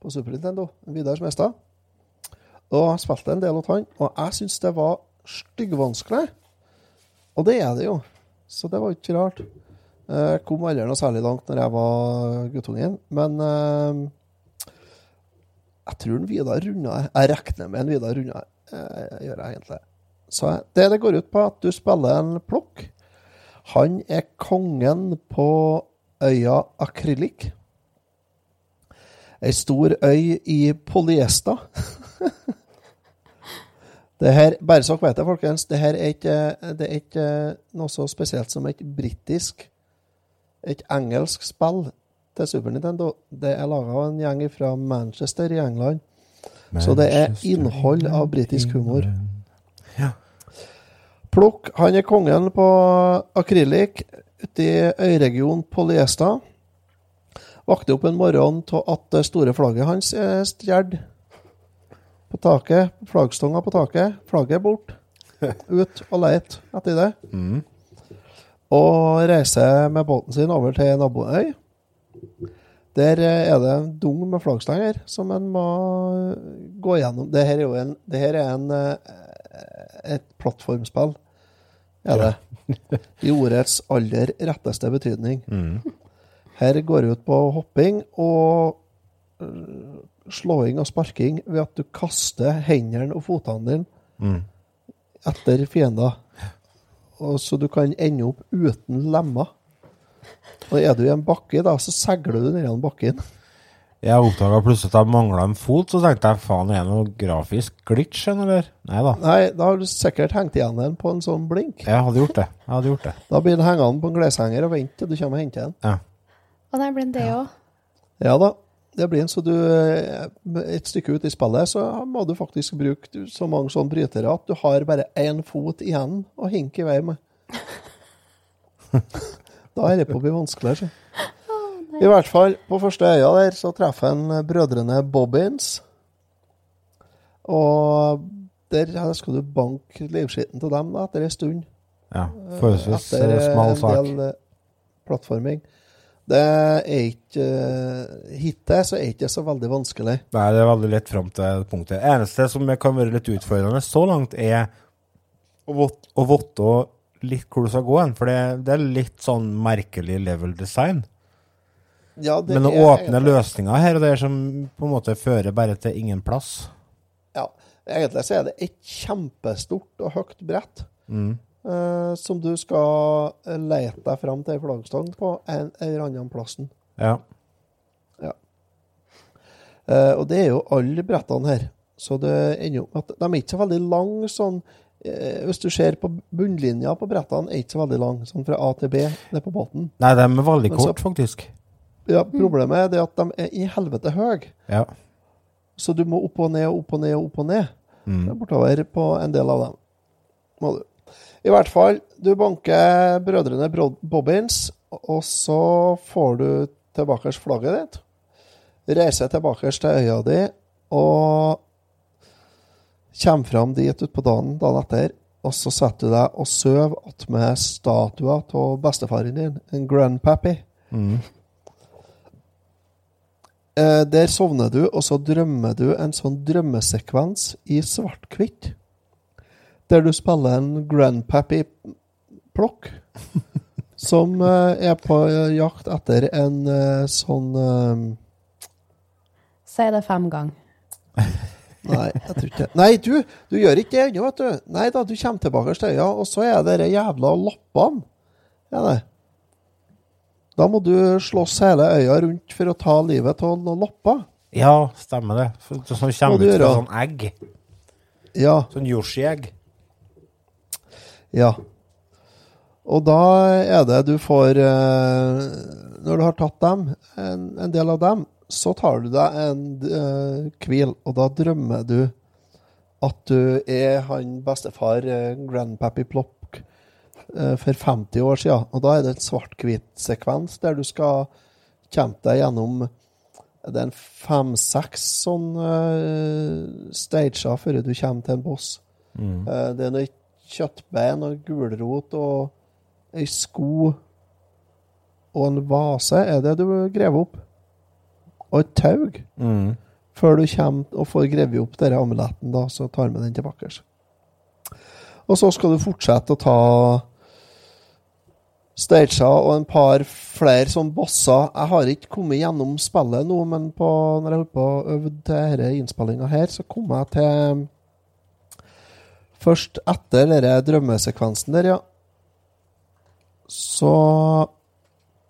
[SPEAKER 2] på Super Nintendo, Vidar Smestad. Og jeg spilte en del av han, og jeg syns det var styggvanskelig. Og det er det jo, så det var ikke rart. Eh, Jeg kom aldri noe særlig langt når jeg var guttungen, men eh, jeg tror Vidar runda. Jeg regner med en Vidar runda eh, gjør jeg egentlig. Så det det går ut på, at du spiller en plukk. Han er kongen på øya Akrylik. Ei stor øy i polyester. det her, bare så dere vet det, folkens, det her er ikke, det er ikke noe så spesielt som et britisk, et engelsk spill til Super Nintendo. Det er laga av en gjeng fra Manchester i England. Så det er innhold av britisk humor.
[SPEAKER 1] Ja.
[SPEAKER 2] Plukk, han er kongen på akrylik ute i øyregionen Polyesta. Vakte opp en morgen til at det store flagget hans er stjålet på taket. Flaggstanga på taket. Flagget er borte. Ut og leit etter det.
[SPEAKER 1] Mm.
[SPEAKER 2] Og reiser med båten sin over til naboøy. Der er det en dung med flaggstenger som en må gå gjennom. Det her er jo en, det her er en, eh, et plattformspill, er det. I ordets aller retteste betydning.
[SPEAKER 1] Mm.
[SPEAKER 2] Her går det ut på hopping og øh, slåing og sparking ved at du kaster hendene og fotene dine
[SPEAKER 1] Mm.
[SPEAKER 2] etter fiender. Og så du kan ende opp uten lemmer. Og er du i en bakke, da, så segler du ned i bakken.
[SPEAKER 1] Jeg oppdaga plutselig at jeg mangla en fot, så tenkte jeg faen, er det noe grafisk glitch, eller? Nei da.
[SPEAKER 2] Nei, da har du sikkert hengt igjen den på en sånn blink.
[SPEAKER 1] Jeg hadde gjort det. Jeg hadde gjort det.
[SPEAKER 2] Da blir den hengende på en gleshenger og vente til du kommer og henter den.
[SPEAKER 1] Ja.
[SPEAKER 3] Og der blir det òg.
[SPEAKER 2] Ja da. Det blir en, så du eh, Et stykke ut i spillet så må du faktisk bruke så mange sånne brytere at du har bare én fot igjen å hinke i vei med. da er det på å bli vanskeligere. Så. I hvert fall, på første øya der så treffer en brødrene Bobbins. Og der skal du banke livskitten til dem da, etter ei stund.
[SPEAKER 1] Ja, forholdsvis
[SPEAKER 2] Etter
[SPEAKER 1] sak. Etter
[SPEAKER 2] en del eh, plattforming. Det er ikke uh, Hittil så er ikke det så veldig vanskelig.
[SPEAKER 1] Nei, det er veldig lett fram til det punktet. Eneste som kan være litt utfordrende så langt, er å vite litt hvor du skal gå hen. For det, det er litt sånn merkelig level design.
[SPEAKER 2] Ja, det
[SPEAKER 1] Men å åpne
[SPEAKER 2] egentlig-
[SPEAKER 1] løsninger her og der som på en måte fører bare til ingen plass.
[SPEAKER 2] Ja, egentlig så er det et kjempestort og høyt brett.
[SPEAKER 1] Mm.
[SPEAKER 2] Eh, som du skal lete deg fram til ei flaggstang på en eller annen plassen.
[SPEAKER 1] Ja.
[SPEAKER 2] Ja. Eh, og det er jo alle brettene her. Så det ender opp med at de er ikke så veldig lange sånn eh, Hvis du ser på bunnlinja på brettene, er ikke så veldig lang, sånn fra A til B ned på båten.
[SPEAKER 1] Nei, de er veldig kort, faktisk.
[SPEAKER 2] Ja, Problemet er det at de er i helvete høye.
[SPEAKER 1] Ja.
[SPEAKER 2] Så du må opp og ned og opp og ned og opp og ned.
[SPEAKER 1] Mm.
[SPEAKER 2] Er bortover på en del av dem. Må du. I hvert fall, du banker brødrene Bobbins, og så får du tilbake flagget ditt. Reiser tilbake til øya di og kommer fram dit utpå dagen dagen etter. Og så setter du deg og sover attmed statua av bestefaren din, en grandpappy.
[SPEAKER 1] Mm.
[SPEAKER 2] Eh, der sovner du, og så drømmer du en sånn drømmesekvens i svart-hvitt. Der du spiller en grandpappy-plokk. som eh, er på jakt etter en eh, sånn eh,
[SPEAKER 3] Si det fem ganger.
[SPEAKER 2] Nei, jeg tror ikke Nei, du, du gjør ikke det ennå, vet du. Nei da, du kommer tilbake til øya, og så er det de jævla lappene. Ja, det. Da må du slåss hele øya rundt for å ta livet av noen lapper.
[SPEAKER 1] Ja, stemmer det. Som kommer ut fra sånn egg.
[SPEAKER 2] Ja.
[SPEAKER 1] Sånn Yoshi-egg.
[SPEAKER 2] Ja. Og da er det du får eh, Når du har tatt dem, en, en del av dem, så tar du deg en eh, hvil, og da drømmer du at du er han bestefar uh, Grandpappy Plopk uh, for 50 år siden. Og da er det en svart-hvit-sekvens der du skal kjempe deg gjennom det er en fem-seks sånn uh, stager før du kommer til en boss.
[SPEAKER 1] Mm.
[SPEAKER 2] Uh, det er noe kjøttbein og gulrot og ei sko og en vase er det du graver opp. Og et tau.
[SPEAKER 1] Mm.
[SPEAKER 2] Før du kommer og får grevet opp denne amuletten, da, så tar vi den tilbake. Og så skal du fortsette å ta stager og en par flere sånn bosser. Jeg har ikke kommet gjennom spillet nå, men på, når jeg holdt på å øve til denne innspillinga her, så kom jeg til Først etter denne drømmesekvensen der, ja, så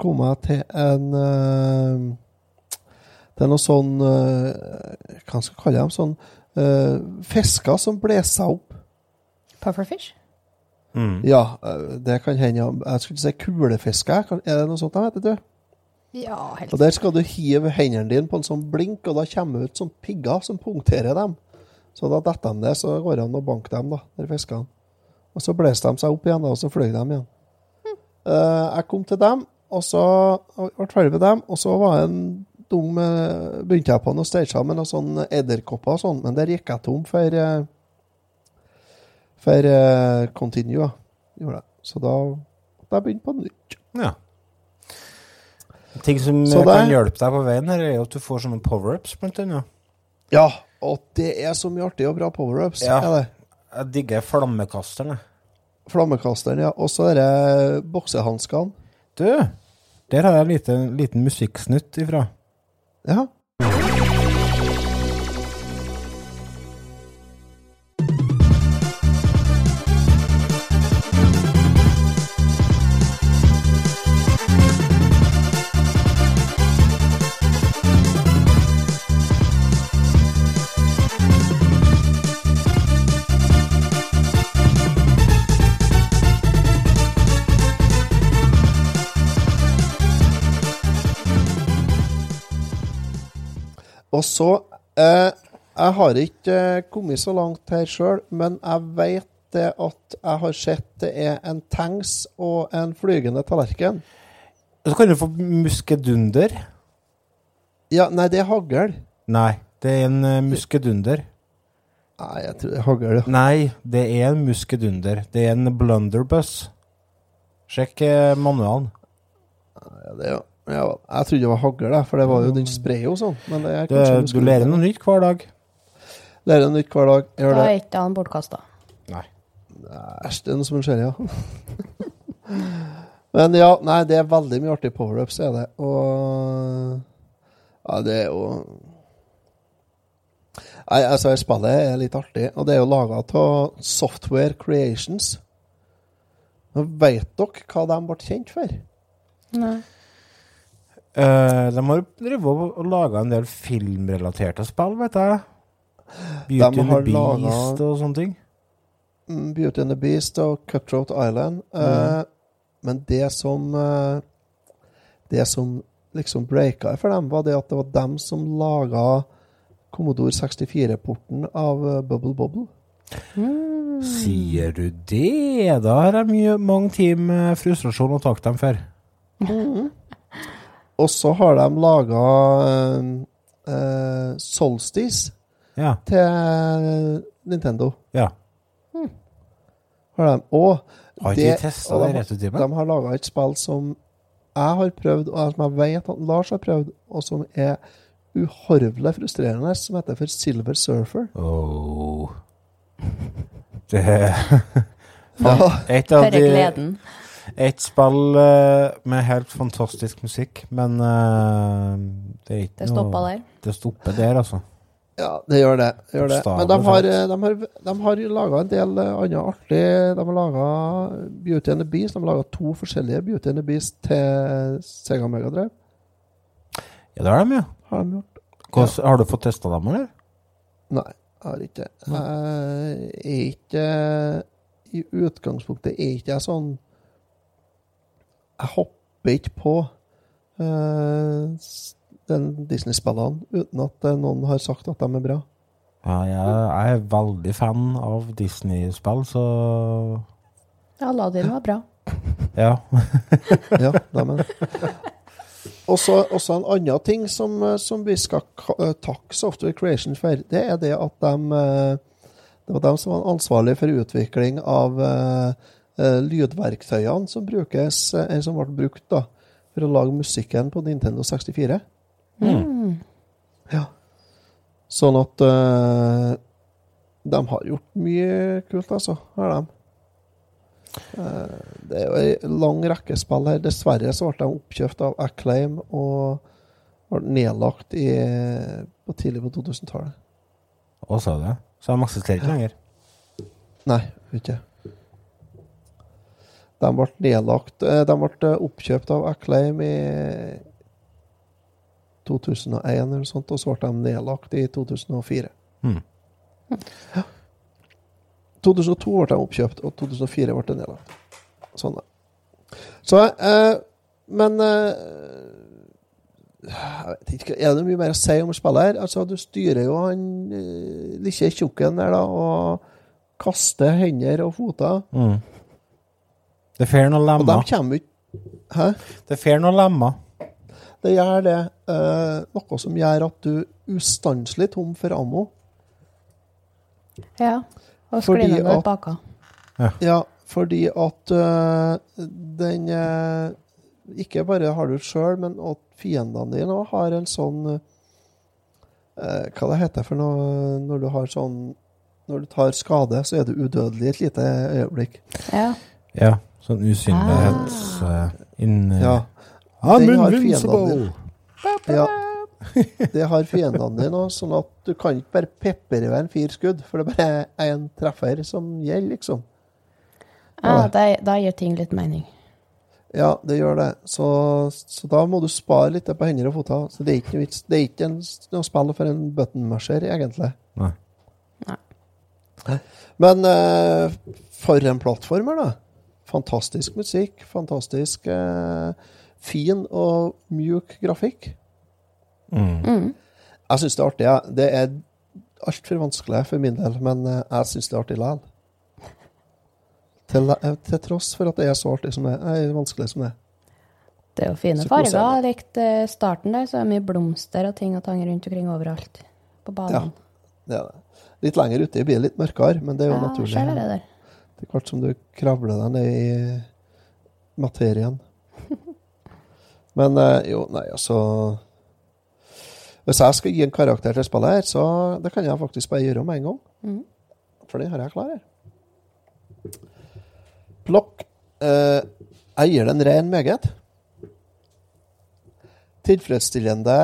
[SPEAKER 2] kom jeg til en eh, Det er noe sånn eh, Hva skal jeg kalle dem? Sånn uh, fisker som blåser opp.
[SPEAKER 3] Pufferfish?
[SPEAKER 1] Mm.
[SPEAKER 2] Ja, eh, det kan hende. Jeg skulle ikke si kulefisker. Er det noe sånt de heter, du?
[SPEAKER 3] Ja, helt
[SPEAKER 2] Og der skal du hive hendene dine på en sånn blink, og da kommer det ut sånn pigger som punkterer dem. Så da detter de ned, så går det an å banke dem, da, de fiskene. Og så blåste de seg opp igjen, da, og så fløy de igjen. Eh, jeg kom til dem, og så ble ferdig med dem, og så var jeg en dum eh, Begynte jeg på noen stager med noen sånne edderkopper og sånn, men der gikk jeg tom for uh, For uh, continue. Gjorde jeg. Så da måtte jeg begynne på nytt.
[SPEAKER 1] Ja. Ting som eh, kan hjelpe deg på veien her, er at du får sånne power-ups, blant annet.
[SPEAKER 2] Ja, og det er så mye artig og bra power-ups.
[SPEAKER 1] Ja.
[SPEAKER 2] er det.
[SPEAKER 1] Jeg digger flammekasteren.
[SPEAKER 2] Flammekasteren, ja. Og så disse boksehanskene.
[SPEAKER 1] Du, der har jeg en liten, liten musikksnutt ifra.
[SPEAKER 2] Ja. Og så eh, Jeg har ikke eh, kommet så langt her sjøl, men jeg vet det at jeg har sett det er en tanks og en flygende tallerken.
[SPEAKER 1] Så kan du få muskedunder.
[SPEAKER 2] Ja, nei, det er hagl.
[SPEAKER 1] Nei, det er en uh, muskedunder.
[SPEAKER 2] Nei, jeg tror det er hagl.
[SPEAKER 1] Nei, det er en muskedunder. Det er en blunderbuss. Sjekk eh, manualen.
[SPEAKER 2] Ja, det, ja. Ja, jeg trodde det var hagl, for det var jo den sprayer jo sånn. Men det er
[SPEAKER 1] Det, du lærer noe nytt hver dag.
[SPEAKER 2] Lærer noe nytt hver dag. Gjør
[SPEAKER 3] Da
[SPEAKER 2] det.
[SPEAKER 3] er ikke han bortkasta.
[SPEAKER 2] Æsj, det er noe som skjer, ja. Men ja, nei, det er veldig mye artig power-ups, er det. Og Ja, det er jo Nei, altså, spillet er litt artig, og det er jo laga av Software Creations. Nå Vet dere hva de ble kjent for?
[SPEAKER 3] Nei.
[SPEAKER 1] Eh, de har drevet og, laga en del filmrelaterte spill, vet jeg. Beauty and the Beast
[SPEAKER 2] laget-
[SPEAKER 1] og sånne ting.
[SPEAKER 2] Mm, Beauty and the Beast og Cutthroat Island. Eh, men det som uh, Det som liksom breaka for dem, var det at det var dem som laga Commodore 64-porten av Bubble Bobble.
[SPEAKER 1] Sier du det? Da har jeg mye, mange timer frustrasjon å takke dem for.
[SPEAKER 2] Mhm. Og så har de laga uh, eh, Solstice
[SPEAKER 1] Ja.
[SPEAKER 2] til Nintendo.
[SPEAKER 1] Ja.
[SPEAKER 2] Har de. Og,
[SPEAKER 1] Har ikke vi testet
[SPEAKER 2] og
[SPEAKER 1] det
[SPEAKER 2] de,
[SPEAKER 1] rett ut i meg?
[SPEAKER 2] de har laga et spill som jeg har prøvd, og som jeg vet at Lars har prøvd, og som er uhorvelig frustrerende, som heter for Silver Surfer.
[SPEAKER 1] Oh. Det
[SPEAKER 2] Ja.
[SPEAKER 1] Et av
[SPEAKER 3] For
[SPEAKER 1] de
[SPEAKER 3] gleden.
[SPEAKER 1] Et spill eh, med helt fantastisk musikk, men eh, det er ikke
[SPEAKER 3] Det stoppa der.
[SPEAKER 1] Det stopper der, altså.
[SPEAKER 2] Ja, det gjør det. det, gjør det. Men de har, de har, de har laga en del eh, annet artig. De har laga Beauty and the Beast. De har laga to forskjellige Beauty and the Beast til Sega Mega Drive.
[SPEAKER 1] Ja, det har de, ja.
[SPEAKER 2] Har de gjort.
[SPEAKER 1] Hvordan, Har du fått testa dem, eller?
[SPEAKER 2] Nei, jeg har ikke det. Jeg er ikke I utgangspunktet er ikke jeg sånn Jeg hopper ikke på eh, den Disney-spillene uten at eh, noen har sagt at de er bra.
[SPEAKER 1] Ja, jeg, er veldig fan av Disney-spill, så
[SPEAKER 3] Aladdin var bra.
[SPEAKER 1] ja.
[SPEAKER 2] ja, det. Også, også en annen ting som, eh, som vi skal eh, takke Software Creation for, det er det at de Det var de som var ansvarlig for utvikling av eh, lydverktøyene som brukes, eh, eller som ble brukt da, for å lage musikken på Nintendo 64.
[SPEAKER 3] Mm.
[SPEAKER 2] Ja. Sånn at uh, de har gjort mye kult, altså. Har de. Uh, det er jo ei lang rekke spill her. Dessverre så ble de oppkjøpt av Acclaim og ble nedlagt i, på tidlig på 2000-tallet.
[SPEAKER 1] Og sa det. Så de eksisterer ikke lenger.
[SPEAKER 2] Nei, ikke. De ble nedlagt eh, De ble oppkjøpt av Acclaim i 2001 eller noe sånt, og så ble de nedlagt i 2004.
[SPEAKER 1] Mm.
[SPEAKER 2] Ja. 2002 ble de oppkjøpt, og 2004 ble de nedlagt. Sånn, da. Så eh, Men eh, ikke, Er det mye mer å si om spillet her? Altså, du styrer jo han eh, lille tjukken der, da, og kaster hender og foter.
[SPEAKER 1] Mm. Det får noen
[SPEAKER 2] Og de
[SPEAKER 1] lemmer.
[SPEAKER 2] kommer ikke Hæ?
[SPEAKER 1] Det får noen lemmer.
[SPEAKER 2] Det gjør det. eh, noe som gjør at du er ustanselig tom for ammo.
[SPEAKER 3] Ja. Og
[SPEAKER 2] Fordi ned
[SPEAKER 3] baka.
[SPEAKER 2] Ja, fordi at uh, den uh, Ikke bare har du sjøl, men at fiendene dine òg har en sånn uh, Hva det heter for noe når du har sånn Når du tar skade, så er du udødelig et lite øyeblikk.
[SPEAKER 3] Ja.
[SPEAKER 1] Ja. Sånn usynlighets... Ah. inn,
[SPEAKER 2] Ja.
[SPEAKER 1] I'm
[SPEAKER 2] har
[SPEAKER 1] invincible!
[SPEAKER 2] Ja. Det har fiendene dine òg, sånn at du kan ikke bare pepre i vei en fire skudd, for det er bare én treffer som gjelder, liksom.
[SPEAKER 3] Ja, da, da gir ting litt mening.
[SPEAKER 2] Ja, det gjør det. Så, så da må du spare litt på hender og føtter. Så det er ikke. Det er ikke en, noe spill for en buttonmusher, egentlig.
[SPEAKER 1] Nei. Nei.
[SPEAKER 2] Men uh, for en plattformer, da. Fantastisk musikk. Fantastisk eh, fin og mjuk grafikk.
[SPEAKER 1] Mm.
[SPEAKER 3] Mm.
[SPEAKER 2] Jeg syns det er artig. Ja. Det er altfor vanskelig for min del, men eh, jeg syns det er artig likevel. Til, eh, til tross for at det er så artig som det er, eh, vanskelig som det er.
[SPEAKER 3] Det er jo fine
[SPEAKER 2] Så koser jeg
[SPEAKER 3] likte Likt starten der, så er det mye blomster og ting og tang rundt omkring overalt på
[SPEAKER 2] Ja,
[SPEAKER 3] banen.
[SPEAKER 2] det er det. Litt lenger ute blir det litt mørkere, men det er jo
[SPEAKER 3] Ja,
[SPEAKER 2] naturlig.
[SPEAKER 3] ser det der.
[SPEAKER 2] Det er klart som du kravler deg ned i materien. Men eh, jo, nei, altså Hvis jeg skal gi en karakter til spillet her, så det kan jeg faktisk bare gjøre med en gang.
[SPEAKER 3] Mm.
[SPEAKER 2] For den har jeg klar her. Plokk. Eh, jeg gir den ren meget. Tilfredsstillende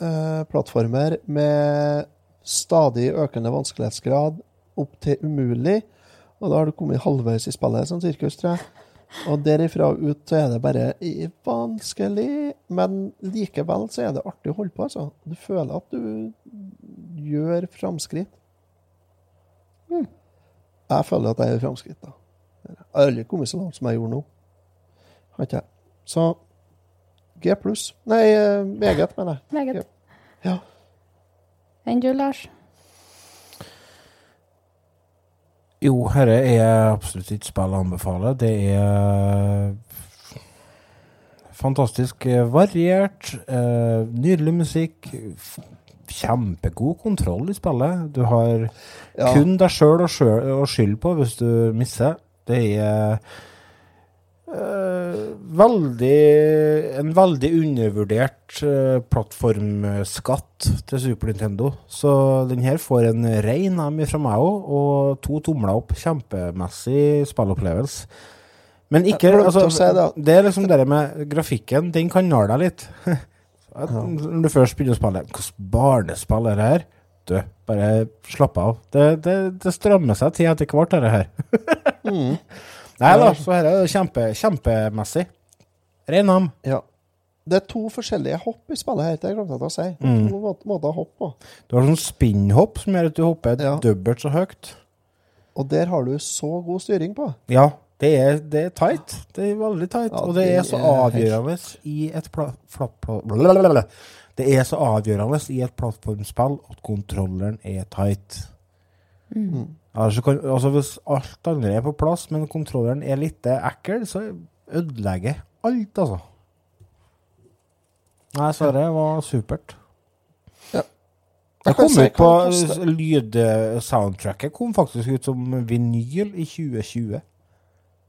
[SPEAKER 2] eh, plattformer med stadig økende vanskelighetsgrad opp til umulig. Og da har du kommet halvveis i spillet, sånn sirkus, tror jeg. Og derifra ut så er det bare vanskelig, men likevel så er det artig å holde på, altså. Du føler at du gjør framskritt. Jeg føler at jeg gjør framskritt, da. Jeg har aldri kommet så langt som jeg gjorde nå. Har ikke jeg. Så G pluss. Nei, eh, meget, mener jeg.
[SPEAKER 3] Meget.
[SPEAKER 2] Ja.
[SPEAKER 3] Enn du, Lars?
[SPEAKER 1] Jo, herre er absolutt ikke spill å anbefale. Det er fantastisk eh, variert, eh, nydelig musikk, kjempegod kontroll i spillet. Du har
[SPEAKER 2] Ja.
[SPEAKER 1] kun deg sjøl å skylde på hvis du misser. Det er eh, veldig En veldig undervurdert uh, plattformskatt til Super Nintendo. Så den her får en rein M fra meg òg, og to tomler opp. Kjempemessig spillopplevelse. Men ikke altså,
[SPEAKER 2] det.
[SPEAKER 1] Er liksom det med grafikken. Den kan nale deg litt. Når du først begynner å spille Hvilket barnespill er det her? Du, bare slapp av. Det, det, det strømmer seg til etter hvert, dette her.
[SPEAKER 2] Mm.
[SPEAKER 1] Nei da, så her er det kjempe, kjempemessig. Rein ham.
[SPEAKER 2] Ja. Det er to forskjellige hopp i spillet her, det glemte jeg å si.
[SPEAKER 1] Mm.
[SPEAKER 2] To må- måter å hoppe på.
[SPEAKER 1] Du har sånn spinnhopp som gjør at du hopper
[SPEAKER 2] Ja.
[SPEAKER 1] dobbelt så høyt.
[SPEAKER 2] Og der har du så god styring på.
[SPEAKER 1] Ja, det er, det er tight. Det er veldig tight.
[SPEAKER 2] Ja,
[SPEAKER 1] og det
[SPEAKER 2] det
[SPEAKER 1] er så avgjørende i et pla, fla, pla, blablabla. Det er så avgjørende i et plattformspill at kontrolleren er tight.
[SPEAKER 3] Mm.
[SPEAKER 1] Altså, kan, altså Hvis alt andre er på plass, men kontrolleren er litt ekkel, så ødelegger alt, altså. Nei, så det var supert.
[SPEAKER 2] Ja.
[SPEAKER 1] Det
[SPEAKER 2] Jeg
[SPEAKER 1] kom ut på lydsoundtracket kom faktisk ut som vinyl i 2020.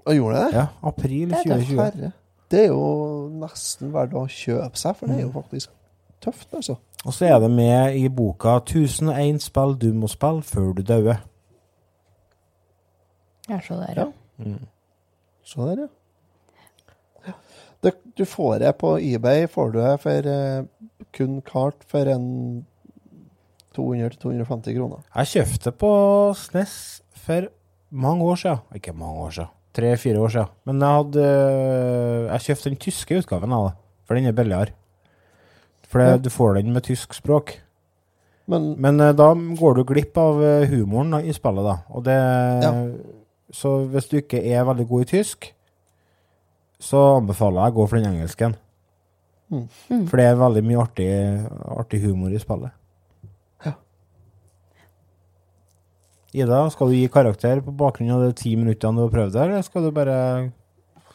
[SPEAKER 2] Og gjorde det?
[SPEAKER 1] Ja, april
[SPEAKER 2] Det er
[SPEAKER 1] 2020.
[SPEAKER 2] Det er jo nesten verdt å kjøpe seg, for det er jo faktisk tøft, altså.
[SPEAKER 1] Og så er det med i boka 1001 spill du må spille før du dauer.
[SPEAKER 3] Ja, se der, ja.
[SPEAKER 2] Se der, ja. Det, du får det på eBay, får du det for eh, kun kart for en 200-250 kroner.
[SPEAKER 1] Jeg kjøpte på SNES for mange år siden. Ikke mange år siden. Tre-fire år siden. Men jeg hadde Jeg kjøpte den tyske utgaven av det, for den er billigere. For det,
[SPEAKER 2] Ja.
[SPEAKER 1] du får den med tysk språk.
[SPEAKER 2] Men,
[SPEAKER 1] Men eh, da går du glipp av eh, humoren da, i spillet, da. Og det Så hvis du ikke er veldig god i tysk, så anbefaler jeg å gå for den engelsken.
[SPEAKER 2] Mm.
[SPEAKER 3] Mm.
[SPEAKER 1] For det er veldig mye artig, artig humor i spillet.
[SPEAKER 2] Ja.
[SPEAKER 1] Ida, skal du gi karakter på bakgrunn av de ti minuttene du har prøvd der, eller skal du bare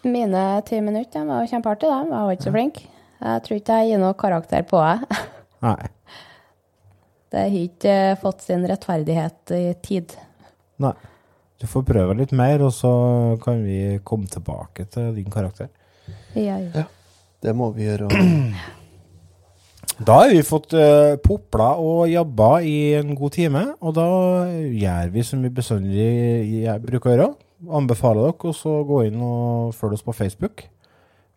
[SPEAKER 3] Mine ti minutter var kjempeartig kjempeartige, de. Jeg var ikke så flink. Jeg tror ikke jeg gir noe karakter på det.
[SPEAKER 1] Nei.
[SPEAKER 3] Det har ikke eh, fått sin rettferdighet i tid.
[SPEAKER 1] Nei. Du får prøve litt mer, og så kan vi komme tilbake til din karakter.
[SPEAKER 3] Ja, ja.
[SPEAKER 2] Det må vi gjøre.
[SPEAKER 1] Da har vi fått uh, popla og jabba i en god time, og da gjør vi som vi bestandig jeg bruker å gjøre. Anbefaler dere å gå inn og følge oss på Facebook.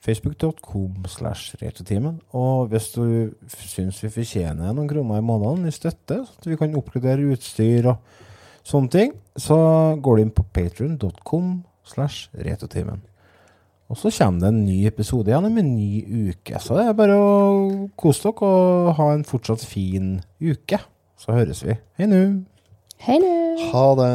[SPEAKER 1] Facebook.com slash retrotimen. Og hvis du syns vi fortjener noen kroner i måneden i støtte, så at vi kan oppgradere utstyr og sånne ting, så går du inn på patreon.com slash retrotimen. Og så kommer det en ny episode igjen om en ny uke. Så det er bare å kose dere og ha en fortsatt fin uke. Så høres vi. Hei nå.
[SPEAKER 3] Hei nå.
[SPEAKER 2] Ha det.